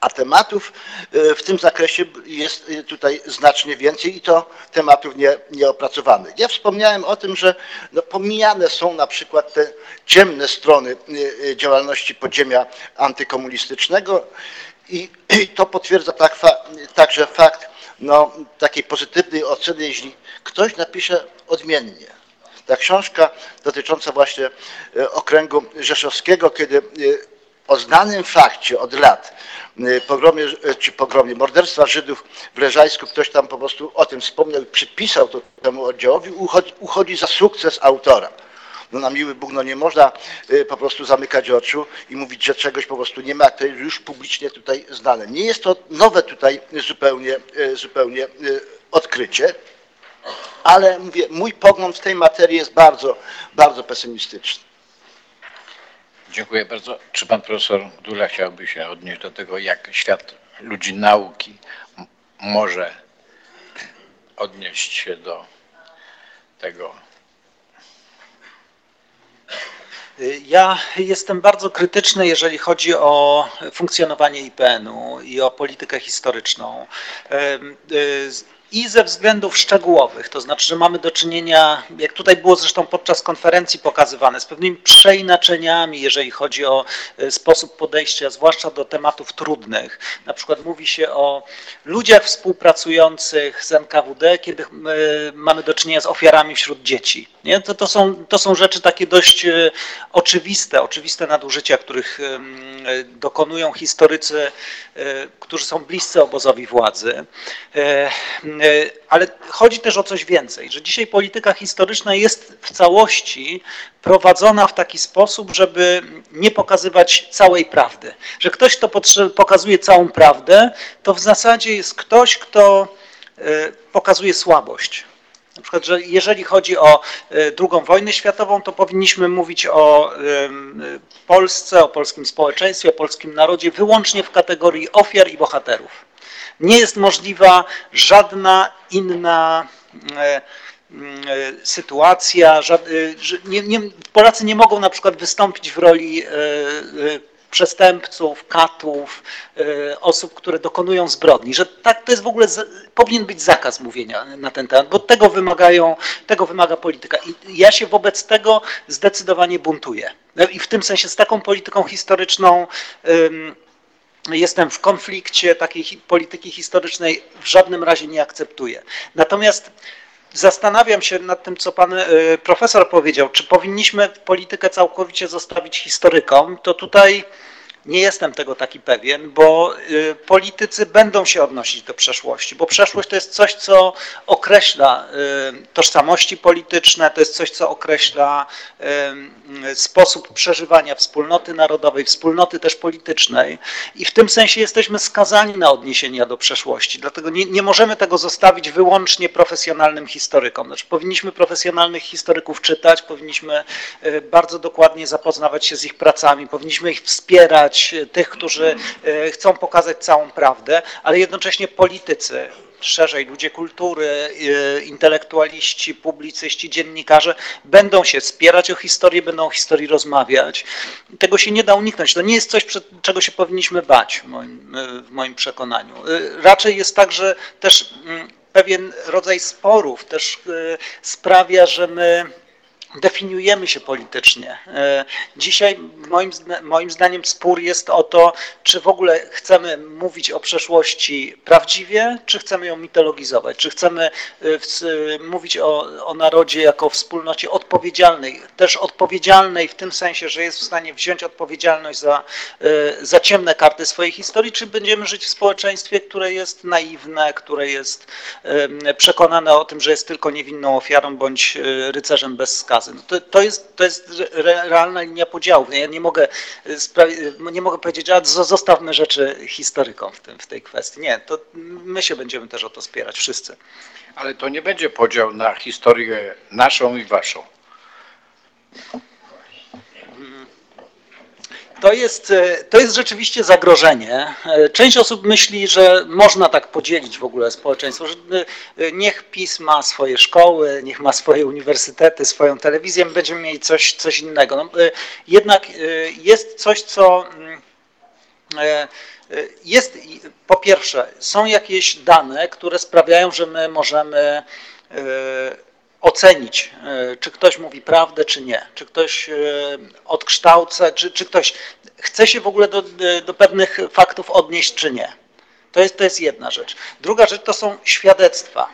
A tematów e, w tym zakresie jest e, tutaj znacznie więcej i to tematów nie, nieopracowanych. Ja wspomniałem o tym, że no, pomijane są na przykład te ciemne strony e, działalności podziemia antykomunistycznego i, i to potwierdza tak, także fakt no, takiej pozytywnej oceny, jeśli ktoś napisze odmiennie. Ta książka dotycząca właśnie e, okręgu rzeszowskiego, kiedy e, o znanym fakcie od lat, e, pogromie, czy pogromie, morderstwa Żydów w Leżajsku, ktoś tam po prostu o tym wspomniał i przypisał to temu oddziałowi, uchodzi, uchodzi za sukces autora. No na miły Bóg, no nie można y, po prostu zamykać oczu i mówić, że czegoś po prostu nie ma, to jest już publicznie tutaj znane. Nie jest to nowe tutaj zupełnie, y, zupełnie y, odkrycie, ale mówię, mój pogląd w tej materii jest bardzo, bardzo pesymistyczny. Dziękuję bardzo. Czy pan profesor Dula chciałby się odnieść do tego, jak świat ludzi nauki może odnieść się do tego? Ja jestem bardzo krytyczny, jeżeli chodzi o funkcjonowanie IPN-u i o politykę historyczną. I ze względów szczegółowych, to znaczy, że mamy do czynienia, jak tutaj było zresztą podczas konferencji pokazywane, z pewnymi przeinaczeniami, jeżeli chodzi o y, sposób podejścia, zwłaszcza do tematów trudnych. Na przykład mówi się o ludziach współpracujących z NKWD, kiedy y, mamy do czynienia z ofiarami wśród dzieci. Nie? To, to, są, to są rzeczy takie dość y, oczywiste, oczywiste nadużycia, których dokonują historycy, którzy są bliscy obozowi władzy. Y, ale chodzi też o coś więcej, że dzisiaj polityka historyczna jest w całości prowadzona w taki sposób, żeby nie pokazywać całej prawdy. Że ktoś, kto pokazuje całą prawdę, to w zasadzie jest ktoś, kto pokazuje słabość na przykład, że jeżeli chodzi o II wojnę światową, to powinniśmy mówić o Polsce, o polskim społeczeństwie, o polskim narodzie wyłącznie w kategorii ofiar i bohaterów. Nie jest możliwa żadna inna sytuacja, nie, nie, Polacy nie mogą na przykład wystąpić w roli przestępców, katów, e, osób, które dokonują zbrodni, że tak to jest w ogóle, powinien być zakaz mówienia na ten temat, bo tego wymagają, tego wymaga polityka. I ja się wobec tego zdecydowanie buntuję. No I w tym sensie z taką polityką historyczną jestem w konflikcie, takiej polityki historycznej w żadnym razie nie akceptuję. Natomiast Zastanawiam się nad tym, co pan e, profesor powiedział. Czy powinniśmy politykę całkowicie zostawić historykom? To tutaj nie jestem tego taki pewien, bo y, politycy będą się odnosić do przeszłości, bo przeszłość to jest coś, co określa y, tożsamości polityczne, to jest coś, co określa y, sposób przeżywania wspólnoty narodowej, wspólnoty też politycznej i w tym sensie jesteśmy skazani na odniesienia do przeszłości. Dlatego nie, nie możemy tego zostawić wyłącznie profesjonalnym historykom. Znaczy, powinniśmy profesjonalnych historyków czytać, powinniśmy bardzo dokładnie zapoznawać się z ich pracami, powinniśmy ich wspierać, tych, którzy e, chcą pokazać całą prawdę, ale jednocześnie politycy, szerzej ludzie kultury, e, intelektualiści, publicyści, dziennikarze będą się spierać o historię, będą o historii rozmawiać. Tego się nie da uniknąć. To nie jest coś, czego się powinniśmy bać, w moim, e, w moim przekonaniu. Raczej jest tak, że też mm, pewien rodzaj sporów też sprawia, że my definiujemy się politycznie. E, dzisiaj moim, moim zdaniem spór jest o to, czy w ogóle chcemy mówić o przeszłości prawdziwie, czy chcemy ją mitologizować, czy chcemy e, mówić o, o narodzie jako wspólnocie odpowiedzialnej, też odpowiedzialnej w tym sensie, że jest w stanie wziąć odpowiedzialność za, e, za ciemne karty swojej historii, czy będziemy żyć w społeczeństwie, które jest naiwne, które jest przekonane o tym, że jest tylko niewinną ofiarą bądź rycerzem bez No to, to, jest, to jest realna linia podziału. Ja nie mogę, nie mogę powiedzieć, że zostawmy rzeczy historykom w, tym, w tej kwestii. Nie, to my się będziemy też o to spierać, wszyscy. Ale to nie będzie podział na historię naszą i waszą. To jest, e, to jest rzeczywiście zagrożenie. E, część osób myśli, że można tak podzielić w ogóle społeczeństwo, że e, niech PiS ma swoje szkoły, niech ma swoje uniwersytety, swoją telewizję, będziemy mieli coś, coś innego. No, jednak jest coś, co mm, jest, po pierwsze, są jakieś dane, które sprawiają, że my możemy ocenić, e, czy ktoś mówi prawdę, czy nie, czy ktoś e, odkształca, czy, czy ktoś chce się w ogóle do, do pewnych faktów odnieść, czy nie. To jest, to jest jedna rzecz. Druga rzecz to są świadectwa.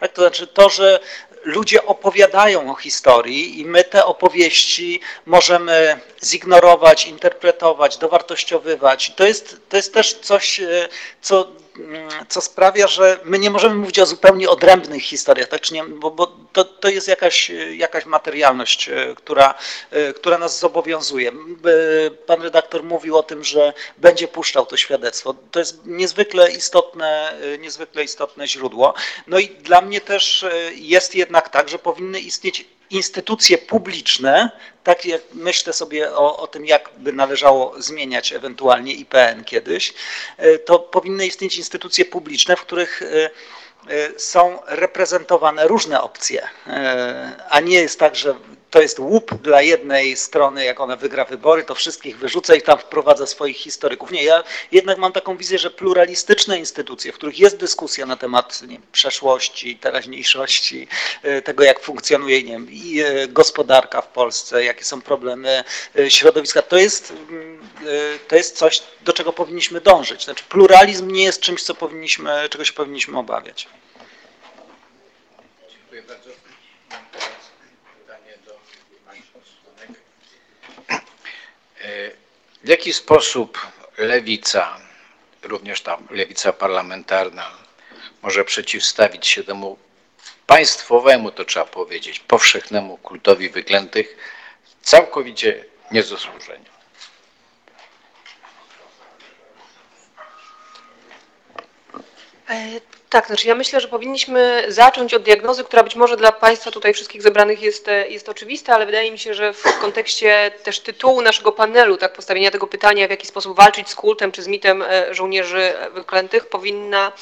Tak? To znaczy to, że ludzie opowiadają o historii i my te opowieści możemy zignorować, interpretować, dowartościowywać. To jest, to jest też coś, e, co co sprawia, że my nie możemy mówić o zupełnie odrębnych historiach, tak czy nie, bo, bo to, to jest jakaś, jakaś materialność, e, która, e, która nas zobowiązuje. Pan redaktor mówił o tym, że będzie puszczał to świadectwo. To jest niezwykle istotne, e, niezwykle istotne źródło. No i dla mnie też jest jednak tak, że powinny istnieć instytucje publiczne, tak jak myślę sobie o, o tym, jak by należało zmieniać ewentualnie IPN kiedyś, e, to powinny istnieć instytucje publiczne, w których e, e, są reprezentowane różne opcje, a nie jest tak, że to jest łup dla jednej strony, jak ona wygra wybory, to wszystkich wyrzuca i tam wprowadza swoich historyków. Nie, ja jednak mam taką wizję, że pluralistyczne instytucje, w których jest dyskusja na temat nie, przeszłości, teraźniejszości, e, tego jak funkcjonuje nie wiem, e, gospodarka w Polsce, jakie są problemy e, środowiska, to jest, mm, to jest coś, do czego powinniśmy dążyć. Znaczy pluralizm nie jest czymś, co powinniśmy, czego się powinniśmy obawiać. W jaki sposób lewica, również ta lewica parlamentarna, może przeciwstawić się temu państwowemu, to trzeba powiedzieć, powszechnemu kultowi wyklętych, całkowicie niezasłużenie. Tak, znaczy ja myślę, że powinniśmy zacząć od diagnozy, która być może dla Państwa tutaj wszystkich zebranych jest, e, jest oczywista, ale wydaje mi się, że w kontekście też tytułu naszego panelu, tak, postawienia tego pytania, w jaki sposób walczyć z kultem czy z mitem e, żołnierzy wyklętych, powinna,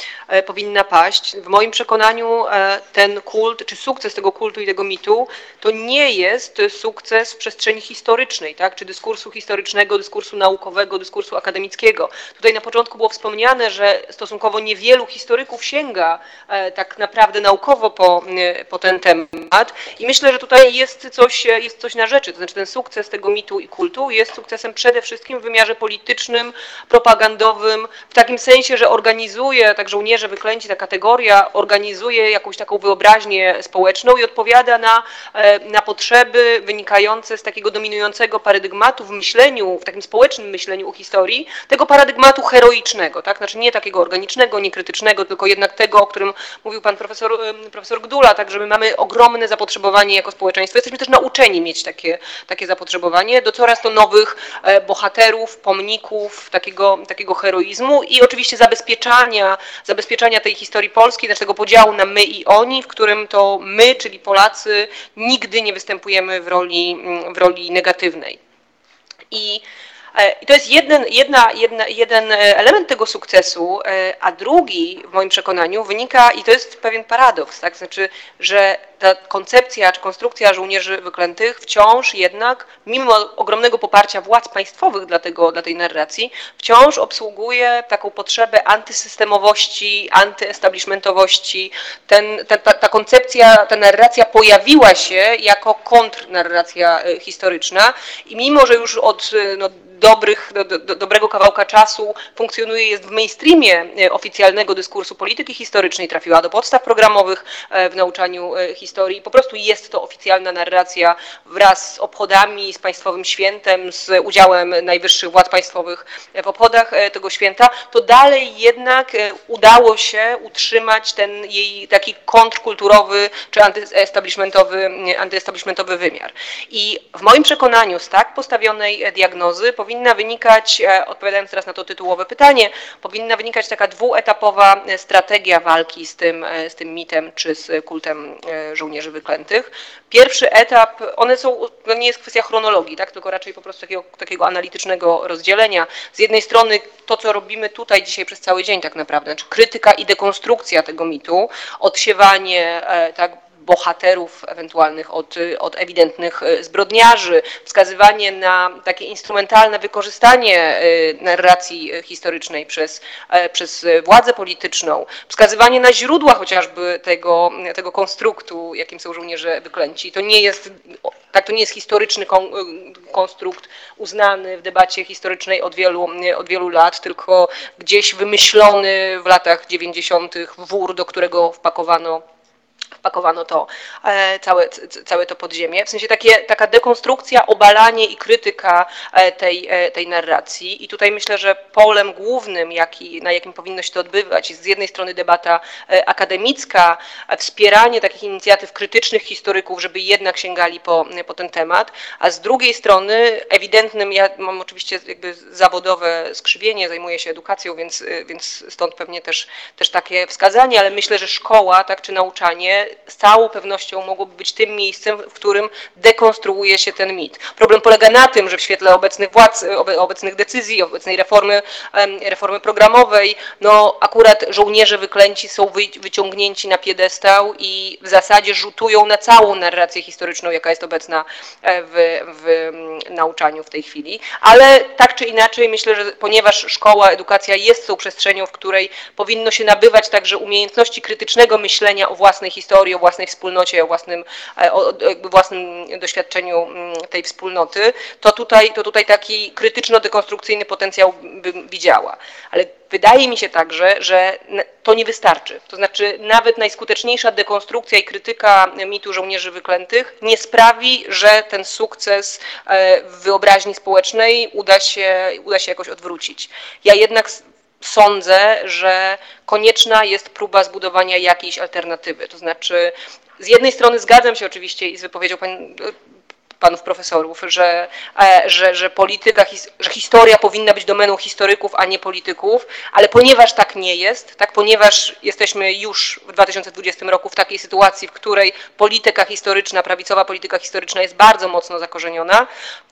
powinna paść. W moim przekonaniu ten kult, czy sukces tego kultu i tego mitu, to nie jest sukces w przestrzeni historycznej, tak, czy dyskursu historycznego, dyskursu naukowego, dyskursu akademickiego. Tutaj na początku było wspomniane, że stosunkowo niewielu historyków sięga e, tak naprawdę naukowo po, e, po ten temat i myślę, że tutaj jest coś, e, jest coś na rzeczy, to znaczy ten sukces tego mitu i kultu jest sukcesem przede wszystkim w wymiarze politycznym, propagandowym, w takim sensie, że organizuje, tak żołnierze wyklęci, ta kategoria organizuje jakąś taką wyobraźnię społeczną i odpowiada na, na potrzeby wynikające z takiego dominującego paradygmatu w myśleniu, w takim społecznym myśleniu o historii, tego paradygmatu heroicznego, tak? Znaczy nie takiego organicznego, nie tylko jednak tego, o którym mówił pan profesor, profesor Gdula, tak, że my mamy ogromne zapotrzebowanie jako społeczeństwo. Jesteśmy też nauczeni mieć takie, takie zapotrzebowanie do coraz to nowych e, bohaterów, pomników, takiego, takiego heroizmu i oczywiście zabezpieczania, zabezpieczania tej historii polskiej, tego podziału na my i oni, w którym to my, czyli Polacy, nigdy nie występujemy w roli, w roli negatywnej. I I to jest jeden, jedna, jedna, jeden e, element tego sukcesu, e, a drugi w moim przekonaniu wynika, i to jest pewien paradoks, tak? znaczy, że ta koncepcja czy konstrukcja żołnierzy wyklętych wciąż jednak, mimo ogromnego poparcia władz państwowych dla, tego, dla tej narracji, wciąż obsługuje taką potrzebę antysystemowości, antyestablishmentowości. Ten, ta, ta, ta koncepcja, ta narracja pojawiła się jako kontrnarracja historyczna i mimo, że już od no, dobrych, do, do, dobrego kawałka czasu funkcjonuje, jest w mainstreamie e, oficjalnego dyskursu polityki historycznej, trafiła do podstaw programowych e, w nauczaniu e, historii. Po prostu jest to oficjalna narracja wraz z obchodami, z państwowym świętem, z udziałem najwyższych władz państwowych w obchodach tego święta, to dalej jednak udało się utrzymać ten jej taki kontrkulturowy czy antyestablishmentowy, antyestablishmentowy wymiar. I w moim przekonaniu z tak postawionej diagnozy powinna wynikać, e, odpowiadając teraz na to tytułowe pytanie, powinna wynikać taka dwuetapowa e, strategia walki z tym, e, z tym mitem czy z kultem żołnierzy wyklętych. Pierwszy etap, one są, to nie jest kwestia chronologii, tak, tylko raczej po prostu takiego, takiego analitycznego rozdzielenia. Z jednej strony to, co robimy tutaj dzisiaj przez cały dzień tak naprawdę, znaczy krytyka i dekonstrukcja tego mitu, odsiewanie tak, bohaterów ewentualnych od, od ewidentnych e, zbrodniarzy, wskazywanie na takie instrumentalne wykorzystanie e, narracji historycznej przez, e, przez władzę polityczną, wskazywanie na źródła chociażby tego, tego konstruktu, jakim są żołnierze wyklęci. To nie jest, tak, to nie jest historyczny konstrukt uznany w debacie historycznej od wielu, od wielu lat, tylko gdzieś wymyślony w latach 90. wór, do którego wpakowano wpakowano to, e, całe, całe to podziemie. W sensie takie, taka dekonstrukcja, obalanie i krytyka e, tej, e, tej narracji. I tutaj myślę, że polem głównym, jaki, na jakim powinno się to odbywać, jest z jednej strony debata akademicka, wspieranie takich inicjatyw krytycznych historyków, żeby jednak sięgali po, po ten temat, a z drugiej strony ewidentnym, ja mam oczywiście jakby zawodowe skrzywienie, zajmuję się edukacją, więc, więc stąd pewnie też, też takie wskazanie, ale myślę, że szkoła, tak, czy nauczanie z całą pewnością mogłoby być tym miejscem, w którym dekonstruuje się ten mit. Problem polega na tym, że w świetle obecnych władz, obecnych decyzji, obecnej reformy, reformy programowej, no akurat żołnierze wyklęci są wyciągnięci na piedestał i w zasadzie rzutują na całą narrację historyczną, jaka jest obecna e, w, w nauczaniu w tej chwili. Ale tak czy inaczej myślę, że ponieważ szkoła, edukacja jest tą przestrzenią, w której powinno się nabywać także umiejętności krytycznego myślenia o własnej historii, historii, o własnej wspólnocie, o własnym, e, o własnym doświadczeniu mm, tej wspólnoty, to tutaj, to tutaj taki krytyczno-dekonstrukcyjny potencjał bym widziała. Ale wydaje mi się także, że to nie wystarczy. To znaczy nawet najskuteczniejsza dekonstrukcja i krytyka mitu żołnierzy wyklętych nie sprawi, że ten sukces e, w wyobraźni społecznej uda się, uda się jakoś odwrócić. Ja jednak sądzę, że konieczna jest próba zbudowania jakiejś alternatywy. To znaczy, z jednej strony zgadzam się oczywiście i z wypowiedzią pan, panów profesorów, że, e, że, że polityka, że historia powinna być domeną historyków, a nie polityków, ale ponieważ tak nie jest, tak, ponieważ jesteśmy już w 2020 roku w takiej sytuacji, w której polityka historyczna, prawicowa polityka historyczna jest bardzo mocno zakorzeniona,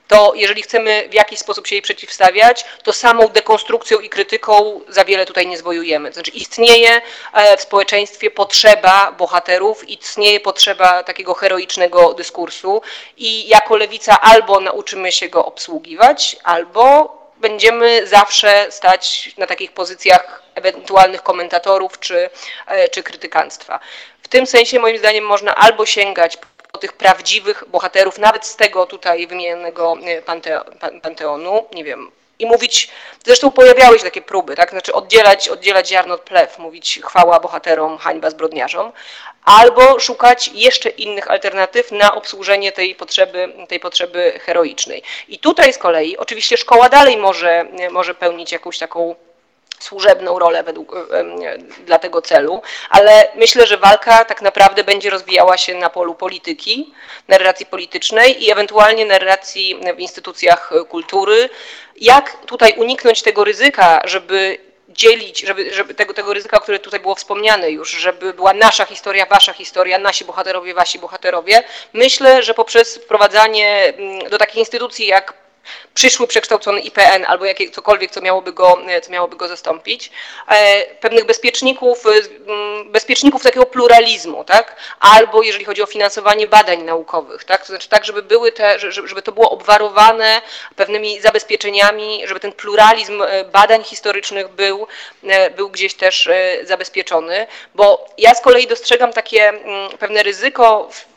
to jeżeli chcemy w jakiś sposób się jej przeciwstawiać, to samą dekonstrukcją i krytyką za wiele tutaj nie zwojujemy. To znaczy istnieje e, w społeczeństwie potrzeba bohaterów, istnieje potrzeba takiego heroicznego dyskursu i jako lewica albo nauczymy się go obsługiwać, albo będziemy zawsze stać na takich pozycjach ewentualnych komentatorów czy, e, czy krytykanstwa. W tym sensie moim zdaniem można albo sięgać tych prawdziwych bohaterów, nawet z tego tutaj wymienionego e, panteonu, nie wiem, i mówić, zresztą pojawiały się takie próby, tak, znaczy oddzielać, oddzielać ziarno od plew, mówić chwała bohaterom, hańba zbrodniarzom, albo szukać jeszcze innych alternatyw na obsłużenie tej potrzeby, tej potrzeby heroicznej. I tutaj z kolei oczywiście szkoła dalej może, może pełnić jakąś taką służebną rolę według, dla tego celu, ale myślę, że walka tak naprawdę będzie rozwijała się na polu polityki, narracji politycznej i ewentualnie narracji w instytucjach kultury. Jak tutaj uniknąć tego ryzyka, żeby dzielić, żeby, żeby tego, tego ryzyka, które tutaj było wspomniane już, żeby była nasza historia, wasza historia, nasi bohaterowie, wasi bohaterowie. Myślę, że poprzez wprowadzanie mm, do takich instytucji jak przyszły przekształcony IPN albo jakie, cokolwiek, co miałoby, go, co miałoby go zastąpić, e, pewnych bezpieczników, e, bezpieczników takiego pluralizmu, tak? albo jeżeli chodzi o finansowanie badań naukowych, tak? to znaczy tak, żeby, były te, żeby to było obwarowane pewnymi zabezpieczeniami, żeby ten pluralizm e, badań historycznych był, był gdzieś też zabezpieczony, bo ja z kolei dostrzegam takie pewne ryzyko w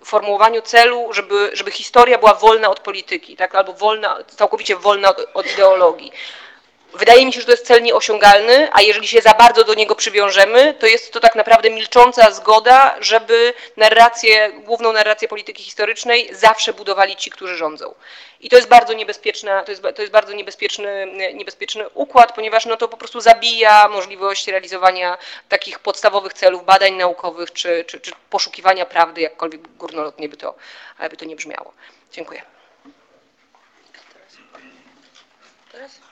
w formułowaniu celu, żeby, żeby historia była wolna od polityki, tak? albo wolna, całkowicie wolna od, od ideologii. Wydaje mi się, że to jest cel nieosiągalny, a jeżeli się za bardzo do niego przywiążemy, to jest to tak naprawdę milcząca zgoda, żeby narrację, główną narrację polityki historycznej zawsze budowali ci, którzy rządzą. I to jest bardzo niebezpieczna, to jest, to jest bardzo niebezpieczny, niebezpieczny układ, ponieważ no to po prostu zabija możliwość realizowania takich podstawowych celów badań naukowych czy, czy, czy poszukiwania prawdy, jakkolwiek górnolotnie by to, by to nie brzmiało. Dziękuję. Teraz?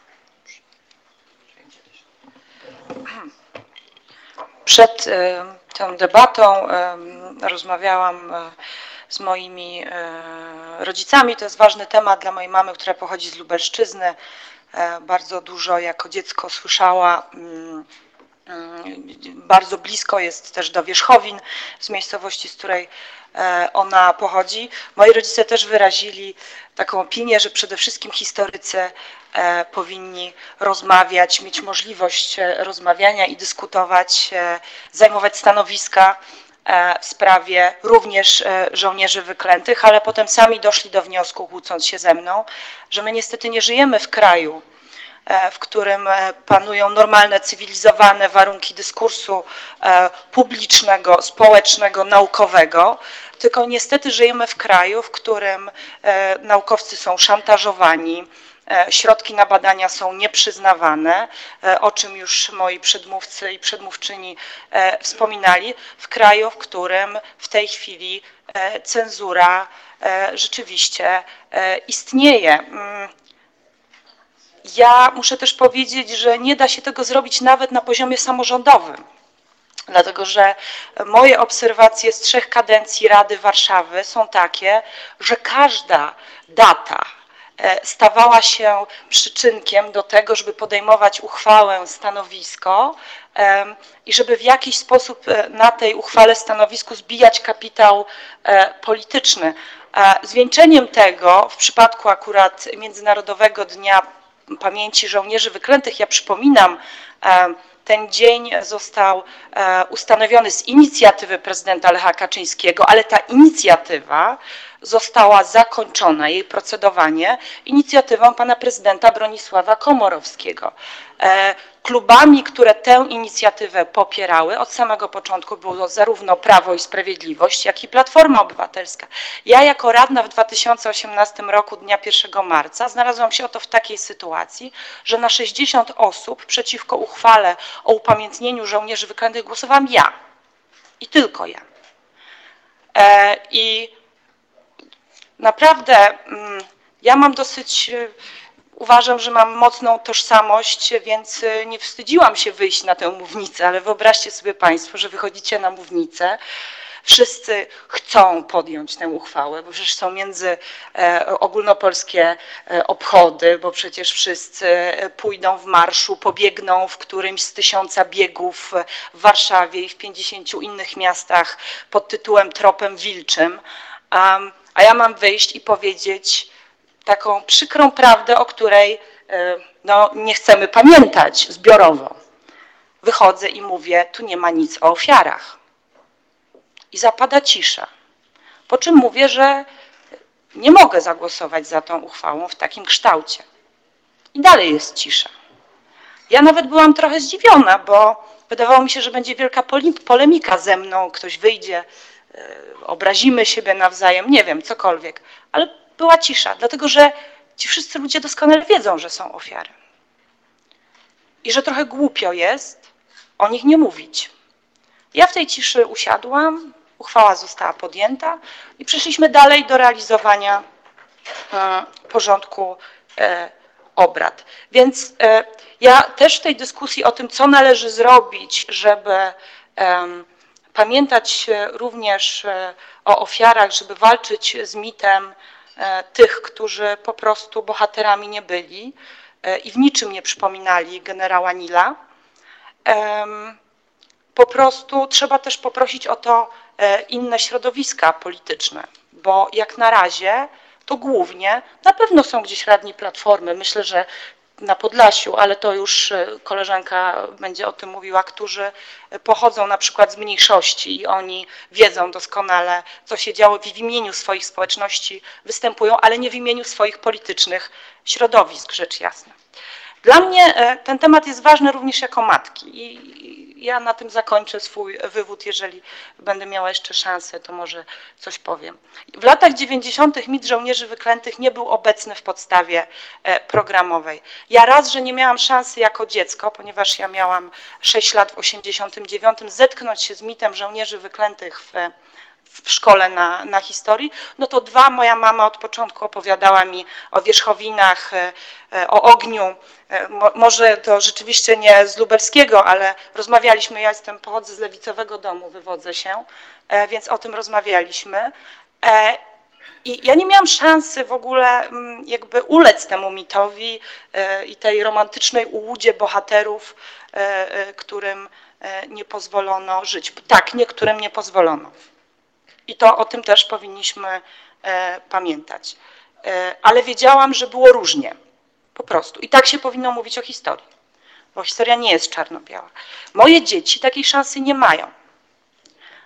Przed e, tą debatą e, rozmawiałam e, z moimi rodzicami. To jest ważny temat dla mojej mamy, która pochodzi z Lubelszczyzny. Bardzo dużo jako dziecko słyszała. Mm, mm, bardzo blisko jest też do Wierzchowin, z miejscowości, z której ona pochodzi. Moi rodzice też wyrazili taką opinię, że przede wszystkim historycy powinni rozmawiać, mieć możliwość e, rozmawiania i dyskutować, e, zajmować stanowiska w sprawie również żołnierzy wyklętych, ale potem sami doszli do wniosku, kłócąc się ze mną, że my niestety nie żyjemy w kraju, w którym panują normalne, cywilizowane warunki dyskursu publicznego, społecznego, naukowego, tylko niestety żyjemy w kraju, w którym naukowcy są szantażowani, E, środki na badania są nieprzyznawane, e, o czym już moi przedmówcy i przedmówczyni e, wspominali, w kraju, w którym w tej chwili cenzura rzeczywiście istnieje. Mm. Ja muszę też powiedzieć, że nie da się tego zrobić nawet na poziomie samorządowym. Dlatego, że moje obserwacje z trzech kadencji Rady Warszawy są takie, że każda data, E, stawała się przyczynkiem do tego, żeby podejmować uchwałę, stanowisko i żeby w jakiś sposób e, na tej uchwale, stanowisku zbijać kapitał e, polityczny. Zwieńczeniem tego w przypadku akurat Międzynarodowego Dnia Pamięci Żołnierzy Wyklętych, ja przypominam, ten dzień został ustanowiony z inicjatywy prezydenta Lecha Kaczyńskiego, ale ta inicjatywa została zakończona, jej procedowanie, inicjatywą pana prezydenta Bronisława Komorowskiego. E, klubami, które tę inicjatywę popierały od samego początku było zarówno Prawo i Sprawiedliwość, jak i Platforma Obywatelska. Ja jako radna w 2018 roku, dnia 1 marca, znalazłam się oto w takiej sytuacji, że na 60 osób przeciwko uchwale o upamiętnieniu żołnierzy wyklętych głosowałam ja. I tylko ja. E, I naprawdę mm, ja mam dosyć uważam, że mam mocną tożsamość, więc y, nie wstydziłam się wyjść na tę mównicę, ale wyobraźcie sobie Państwo, że wychodzicie na mównicę, wszyscy chcą podjąć tę uchwałę, bo przecież są między e, ogólnopolskie e, obchody, bo przecież wszyscy e, pójdą w marszu, pobiegną w którymś z tysiąca biegów w Warszawie i w pięćdziesięciu innych miastach pod tytułem Tropem Wilczym, a ja mam wyjść i powiedzieć, taką przykrą prawdę, o której e, no, nie chcemy pamiętać zbiorowo. Wychodzę i mówię, tu nie ma nic o ofiarach. I zapada cisza. Po czym mówię, że nie mogę zagłosować za tą uchwałą w takim kształcie. I dalej jest cisza. Ja nawet byłam trochę zdziwiona, bo wydawało mi się, że będzie wielka polemika ze mną, ktoś wyjdzie, e, obrazimy siebie nawzajem, nie wiem, cokolwiek. Ale była cisza, dlatego że ci wszyscy ludzie doskonale wiedzą, że są ofiary. I że trochę głupio jest o nich nie mówić. Ja w tej ciszy usiadłam, uchwała została podjęta i przeszliśmy dalej do realizowania e, porządku e, obrad. Więc e, ja też w tej dyskusji o tym, co należy zrobić, żeby pamiętać również o ofiarach, żeby walczyć z mitem tych, którzy po prostu bohaterami nie byli e, i w niczym nie przypominali generała Nila. Po prostu trzeba też poprosić o to e, inne środowiska polityczne, bo jak na razie to głównie, na pewno są gdzieś radni Platformy, myślę, że na Podlasiu, ale to już e, koleżanka będzie o tym mówiła, którzy pochodzą na przykład z mniejszości i oni wiedzą doskonale, co się działo w imieniu swoich społeczności, występują, ale nie w imieniu swoich politycznych środowisk, rzecz jasna. Dla mnie e, ten temat jest ważny również jako matki i ja na tym zakończę swój wywód, jeżeli będę miała jeszcze szansę, to może coś powiem. W latach 90. mit żołnierzy wyklętych nie był obecny w podstawie e, programowej. Ja raz, że nie miałam szansy jako dziecko, ponieważ ja miałam 6 lat w 89, zetknąć się z mitem żołnierzy wyklętych w w szkole na, na historii, no to dwa, moja mama od początku opowiadała mi o wierzchowinach, e, e, o ogniu, e, może to rzeczywiście nie z lubelskiego, ale rozmawialiśmy, ja jestem, pochodzę z lewicowego domu, wywodzę się, więc o tym rozmawialiśmy. I ja nie miałam szansy w ogóle mm, jakby ulec temu mitowi i tej romantycznej ułudzie bohaterów, którym nie pozwolono żyć. Tak, niektórym nie pozwolono. I to o tym też powinniśmy e, pamiętać. E, ale wiedziałam, że było różnie. Po prostu. I tak się powinno mówić o historii. Bo historia nie jest czarno-biała. Moje dzieci takiej szansy nie mają.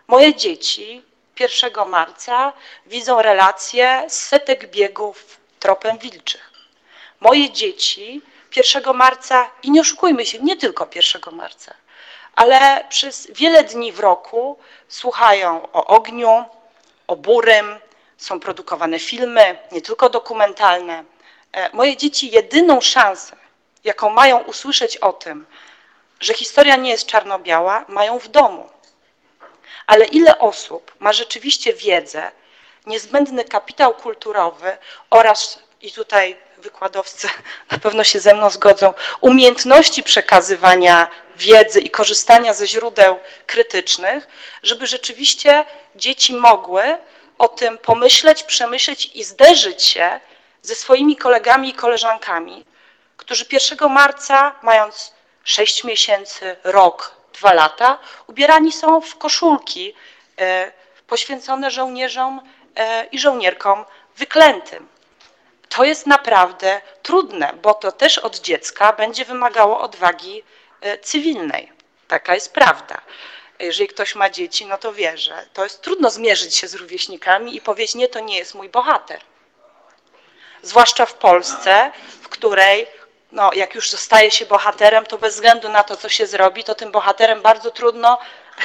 Moje dzieci 1 marca widzą relacje z setek biegów tropem wilczych. Moje dzieci 1 marca, i nie oszukujmy się, nie tylko 1 marca, ale przez wiele dni w roku słuchają o ogniu, o burym, są produkowane filmy, nie tylko dokumentalne. E, moje dzieci jedyną szansę, jaką mają usłyszeć o tym, że historia nie jest czarno-biała, mają w domu. Ale ile osób ma rzeczywiście wiedzę, niezbędny kapitał kulturowy oraz, i tutaj wykładowcy na pewno się ze mną zgodzą, umiejętności przekazywania wiedzy i korzystania ze źródeł krytycznych, żeby rzeczywiście dzieci mogły o tym pomyśleć, przemyśleć i zderzyć się ze swoimi kolegami i koleżankami, którzy 1 marca, mając 6 miesięcy, rok, dwa lata, ubierani są w koszulki e, poświęcone żołnierzom e, i żołnierkom wyklętym. To jest naprawdę trudne, bo to też od dziecka będzie wymagało odwagi e, cywilnej. Taka jest prawda. Jeżeli ktoś ma dzieci, no to wie, że to jest trudno zmierzyć się z rówieśnikami i powiedzieć, nie, to nie jest mój bohater. Zwłaszcza w Polsce, w której no, jak już zostaje się bohaterem, to bez względu na to, co się zrobi, to tym bohaterem bardzo trudno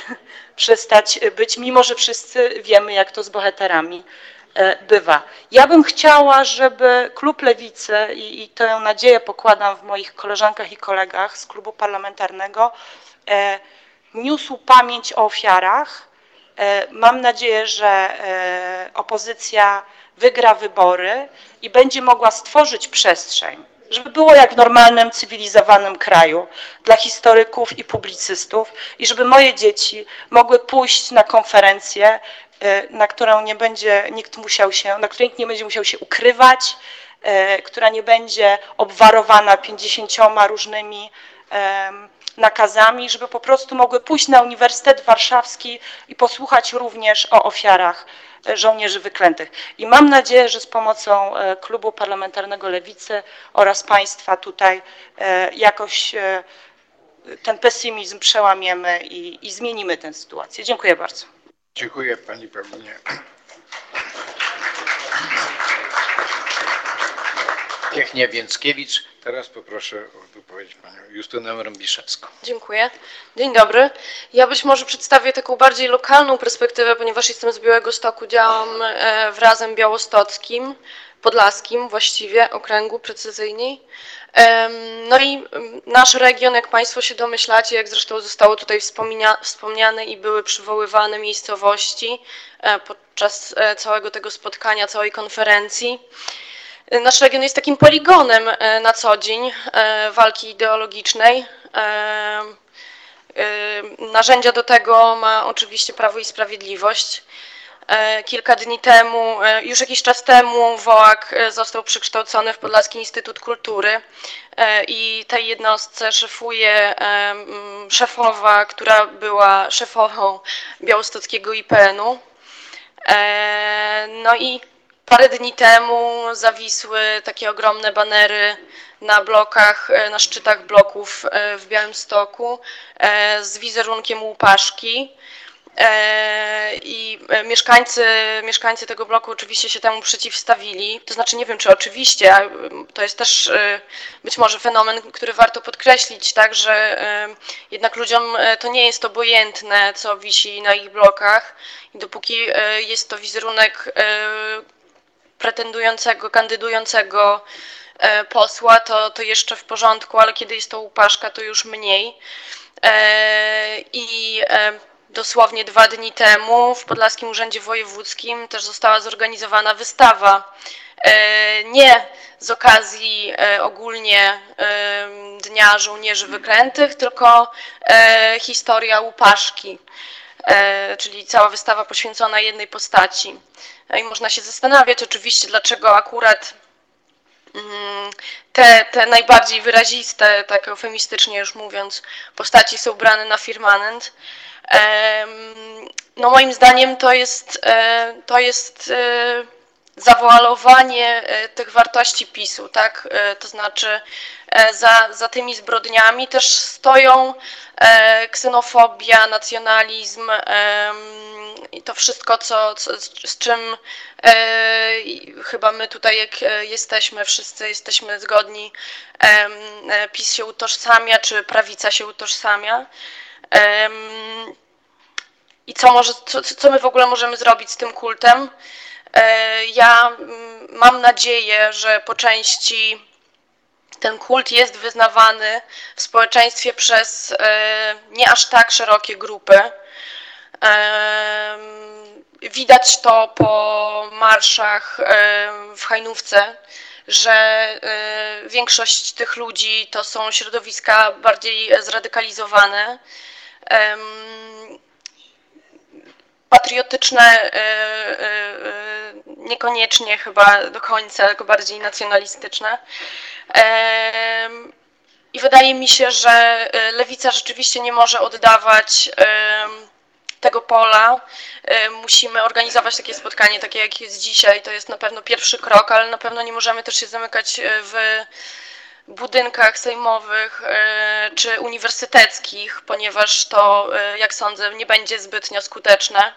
przestać być, mimo że wszyscy wiemy, jak to z bohaterami bywa. Ja bym chciała, żeby klub Lewicy, i, i tę nadzieję pokładam w moich koleżankach i kolegach z klubu parlamentarnego, e, niósł pamięć o ofiarach. E, mam nadzieję, że opozycja wygra wybory i będzie mogła stworzyć przestrzeń żeby było jak w normalnym, cywilizowanym kraju dla historyków i publicystów i żeby moje dzieci mogły pójść na konferencję, y, na którą nie będzie nikt musiał się, na której nikt nie będzie musiał się ukrywać, y, która nie będzie obwarowana pięćdziesięcioma różnymi nakazami, żeby po prostu mogły pójść na Uniwersytet Warszawski i posłuchać również o ofiarach żołnierzy wyklętych. I mam nadzieję, że z pomocą e, Klubu Parlamentarnego Lewicy oraz Państwa tutaj e, jakoś e, ten pesymizm przełamiemy i, i zmienimy tę sytuację. Dziękuję bardzo. Dziękuję Pani Paulinie. Pięknie Więckiewicz. Teraz poproszę o wypowiedź panią Justynę Rąbiszewską. Dziękuję. Dzień dobry. Ja być może przedstawię taką bardziej lokalną perspektywę, ponieważ jestem z Białego Stoku, działam e, w Razem Białostockim, Podlaskim właściwie, okręgu precyzyjniej. No i nasz region, jak Państwo się domyślacie, jak zresztą zostało tutaj wspomniane i były przywoływane miejscowości e, podczas e, całego tego spotkania, całej konferencji, Nasz region jest takim poligonem e, na co dzień e, walki ideologicznej. E, narzędzia do tego ma oczywiście Prawo i Sprawiedliwość. Kilka dni temu, już jakiś czas temu WOAK został przekształcony w Podlaski Instytut Kultury i tej jednostce szefuje szefowa, która była szefową białostockiego IPN-u. No i Parę dni temu zawisły takie ogromne banery na blokach, e, na szczytach bloków e, w Białymstoku e, z wizerunkiem łupaszki. I mieszkańcy, mieszkańcy tego bloku oczywiście się temu przeciwstawili. To znaczy, nie wiem czy oczywiście, to jest też być może fenomen, który warto podkreślić, tak, że jednak ludziom to nie jest obojętne, co wisi na ich blokach. I dopóki jest to wizerunek pretendującego, kandydującego e, posła, to, to jeszcze w porządku, ale kiedy jest to upaszka, to już mniej. E, I e, dosłownie dwa dni temu w Podlaskim Urzędzie Wojewódzkim też została zorganizowana wystawa. Nie z okazji ogólnie Dnia Żołnierzy Wyklętych, tylko historia Łupaszki, czyli cała wystawa poświęcona jednej postaci. No I można się zastanawiać oczywiście, dlaczego akurat mm, te, te najbardziej wyraziste, tak eufemistycznie już mówiąc, postaci są brane na firmament. No moim zdaniem to jest, e, to jest e, zawoalowanie e, tych wartości PiSu, tak? To znaczy za, za tymi zbrodniami też stoją ksenofobia, nacjonalizm, i to wszystko, co, co z czym e, chyba my tutaj, jak jesteśmy, wszyscy jesteśmy zgodni, PiS się utożsamia, czy prawica się utożsamia. I co, może, co, co my w ogóle możemy zrobić z tym kultem? E, ja mm, mam nadzieję, że po części ten kult jest wyznawany w społeczeństwie przez e, nie aż tak szerokie grupy Widać to po marszach w Hajnówce, że e, większość tych ludzi to są środowiska bardziej zradykalizowane, patriotyczne e, e, niekoniecznie chyba do końca, tylko bardziej nacjonalistyczne. I wydaje mi się, że lewica rzeczywiście nie może oddawać tego pola y, musimy organizować takie spotkanie, takie jak jest dzisiaj. To jest na pewno pierwszy krok, ale na pewno nie możemy też się zamykać y, w, budynkach sejmowych czy uniwersyteckich, ponieważ to, jak sądzę, nie będzie zbytnio skuteczne.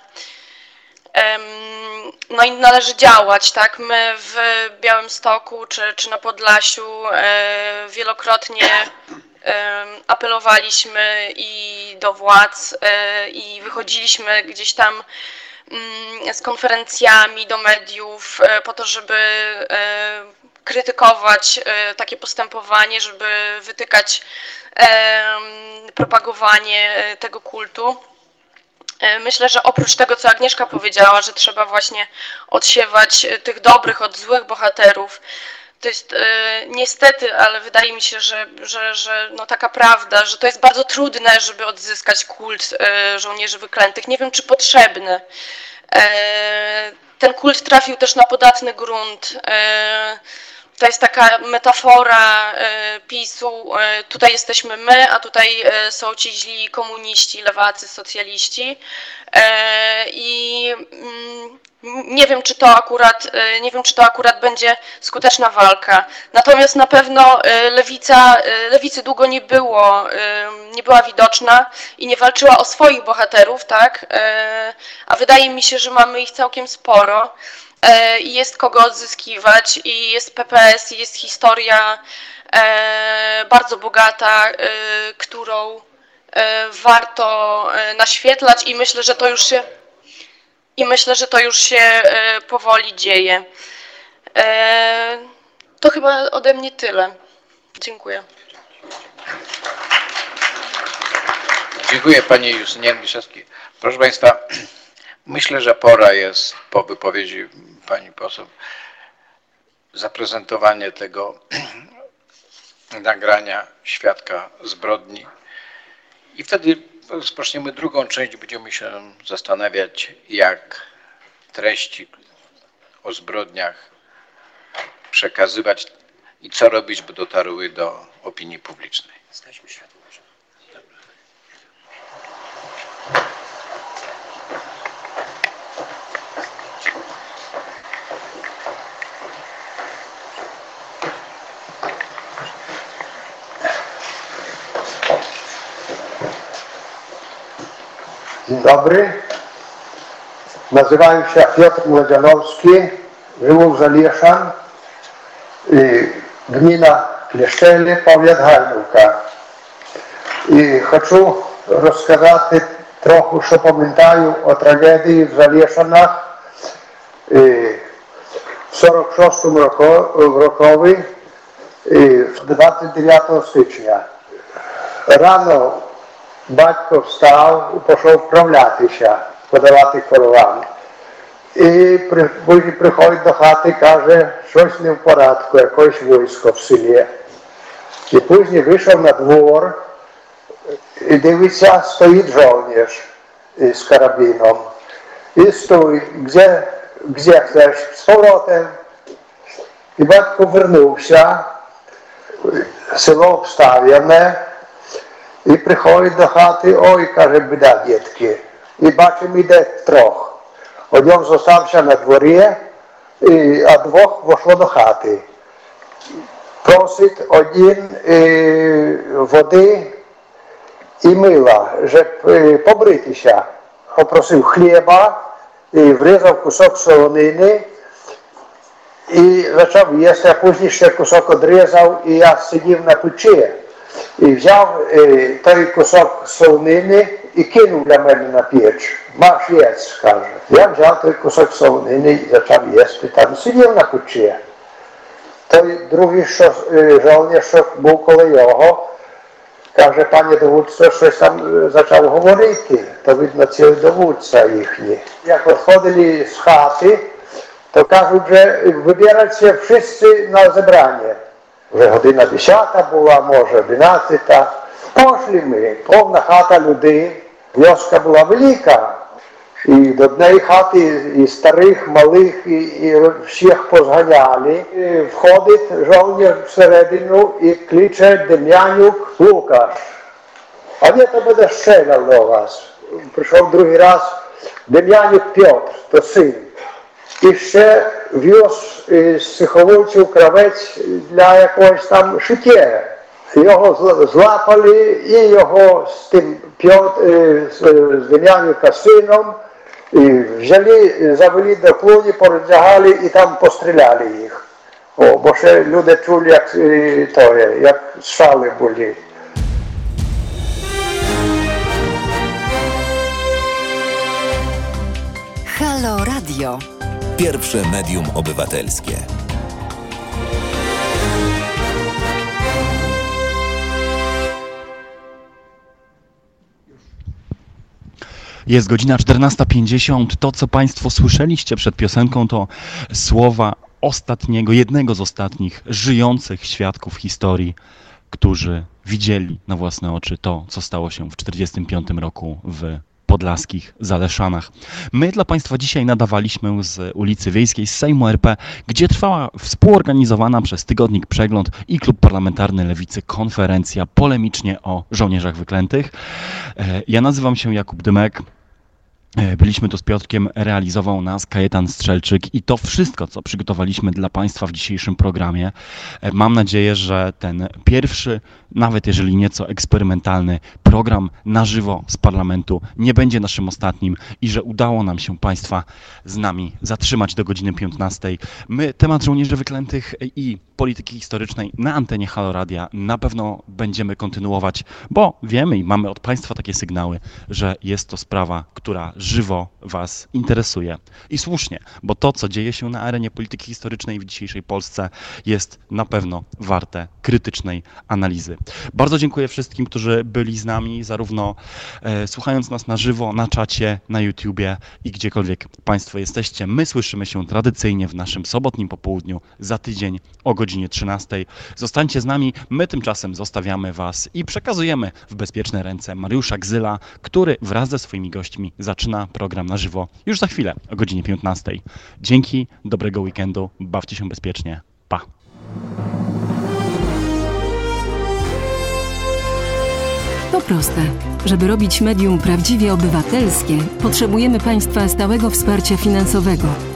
No i należy działać, tak? My w Białymstoku czy, czy na Podlasiu wielokrotnie apelowaliśmy i do władz i wychodziliśmy gdzieś tam mm, z konferencjami do mediów po to, żeby krytykować takie postępowanie, żeby wytykać propagowanie tego kultu. Myślę, że oprócz tego, co Agnieszka powiedziała, że trzeba właśnie odsiewać tych dobrych od złych bohaterów, to jest e, niestety, ale wydaje mi się, że, że, że no taka prawda, że to jest bardzo trudne, żeby odzyskać kult e, żołnierzy wyklętych. Nie wiem, czy potrzebny. E, ten kult trafił też na podatny grunt. E, to jest taka metafora e, PiSu. E, tutaj jesteśmy my, a tutaj e, są ci źli komuniści, lewacy, socjaliści. I mm, nie wiem, czy to akurat, nie wiem, czy to akurat będzie skuteczna walka. Natomiast na pewno lewica, lewicy długo nie było, nie była widoczna i nie walczyła o swoich bohaterów, tak? A wydaje mi się, że mamy ich całkiem sporo. E, i jest kogo odzyskiwać i jest PPS, i jest historia e, bardzo bogata, e, którą warto naświetlać i myślę, że to już się i myślę, że to już się powoli dzieje. To chyba ode mnie tyle. Dziękuję. Dziękuję Panie Justynie Miszewskiej. Proszę Państwa, myślę, że pora jest po wypowiedzi pani poseł, zaprezentowanie tego nagrania świadka zbrodni. I wtedy rozpoczniemy drugą część, będziemy się zastanawiać, jak treści o zbrodniach przekazywać i co robić, by dotarły do opinii publicznej. Staliśmy światło. Dzień dobry. Nazywam się Piotr Młodzianowski, Żyłów Zalieszan, gmina Kleszczele, powiat Hajnówka. I chcę rozkazać trochę, co pamiętają o tragedii w Zalieszanach w 46 roku, rokowy, w 29 stycznia. Rano Батько встав і пішов вправлятися, подавати коровам. І приходить до хати і каже, щось не в порядку, якесь військо в селі. І пізніше вийшов на двор і дивиться, стоїть жовніш з карабіном. І стоїть, де, де chcesz, з повротем. І батько вернувся, село обставлене, і приходить до хати, ой, каже, біда, дітки. І бачимо, іде трьох. Один зостався на дворі, а двох вийшло до хати. Просить один і, води і мила, щоб і, побритися. Попросив хліба, і врізав кусок солонини і почав їсти, а пізніше кусок одрізав, і я сидів на печі. І взяв е, той кусок солонини і кинув для мене на піч. Маш єсть, каже. Я взяв той кусок солонини і почав їсти там, сидів на кучі. Той другий що, е, жовнір, що був коло його, каже, пані доводство, щось там е, почав говорити, то видно, це доводця їхні. Як відходили з хати, то кажуть, що вибираються всі на зібрання. Вже година 10 була, може 11. Пошли ми, повна хата людей. Вьоска була велика. І до однієї хати і старих, малих, і, і всіх позганяли. І входить жовнір всередину і кличе Дем'янюк Лукаш. А де то буде стріляв до вас? Прийшов другий раз Дем'янюк Петр, то син. І ще віз із Сиховиців кравець для якогось там шиття. Його злапали і його з тим Пьот, з, з сином взяли, завели до клуні, пороздягали і там постріляли їх. О, бо ще люди чули, як, то, як шали були. Halo Radio. Pierwsze medium obywatelskie. Jest godzina 14.50. To, co Państwo słyszeliście przed piosenką, to słowa ostatniego, jednego z ostatnich żyjących świadków historii, którzy widzieli na własne oczy to, co stało się w 1945 roku w podlaskich Zaleszanach. My dla Państwa dzisiaj nadawaliśmy z ulicy Wiejskiej, z Sejmu RP, gdzie trwała współorganizowana przez Tygodnik Przegląd i Klub Parlamentarny Lewicy konferencja polemicznie o żołnierzach wyklętych. E, ja nazywam się Jakub Dymek. E, byliśmy tu z Piotrkiem, realizował nas Kajetan Strzelczyk i to wszystko, co przygotowaliśmy dla Państwa w dzisiejszym programie. E, mam nadzieję, że ten pierwszy, nawet jeżeli nieco eksperymentalny program na żywo z parlamentu nie będzie naszym ostatnim i że udało nam się Państwa z nami zatrzymać do godziny 15. My temat żołnierzy wyklętych i polityki historycznej na antenie Haloradia na pewno będziemy kontynuować, bo wiemy i mamy od Państwa takie sygnały, że jest to sprawa, która żywo Was interesuje. I słusznie, bo to, co dzieje się na arenie polityki historycznej w dzisiejszej Polsce, jest na pewno warte krytycznej analizy. Bardzo dziękuję wszystkim, którzy byli z nami, zarówno e, słuchając nas na żywo, na czacie, na YouTubie i gdziekolwiek Państwo jesteście. My słyszymy się tradycyjnie w naszym sobotnim popołudniu za tydzień o godzinie 13. Zostańcie z nami, my tymczasem zostawiamy Was i przekazujemy w bezpieczne ręce Mariusza Gzyla, który wraz ze swoimi gośćmi zaczyna program na żywo już za chwilę o godzinie 15. Dzięki, dobrego weekendu, bawcie się bezpiecznie. Pa! To proste. Żeby robić medium prawdziwie obywatelskie, potrzebujemy Państwa stałego wsparcia finansowego.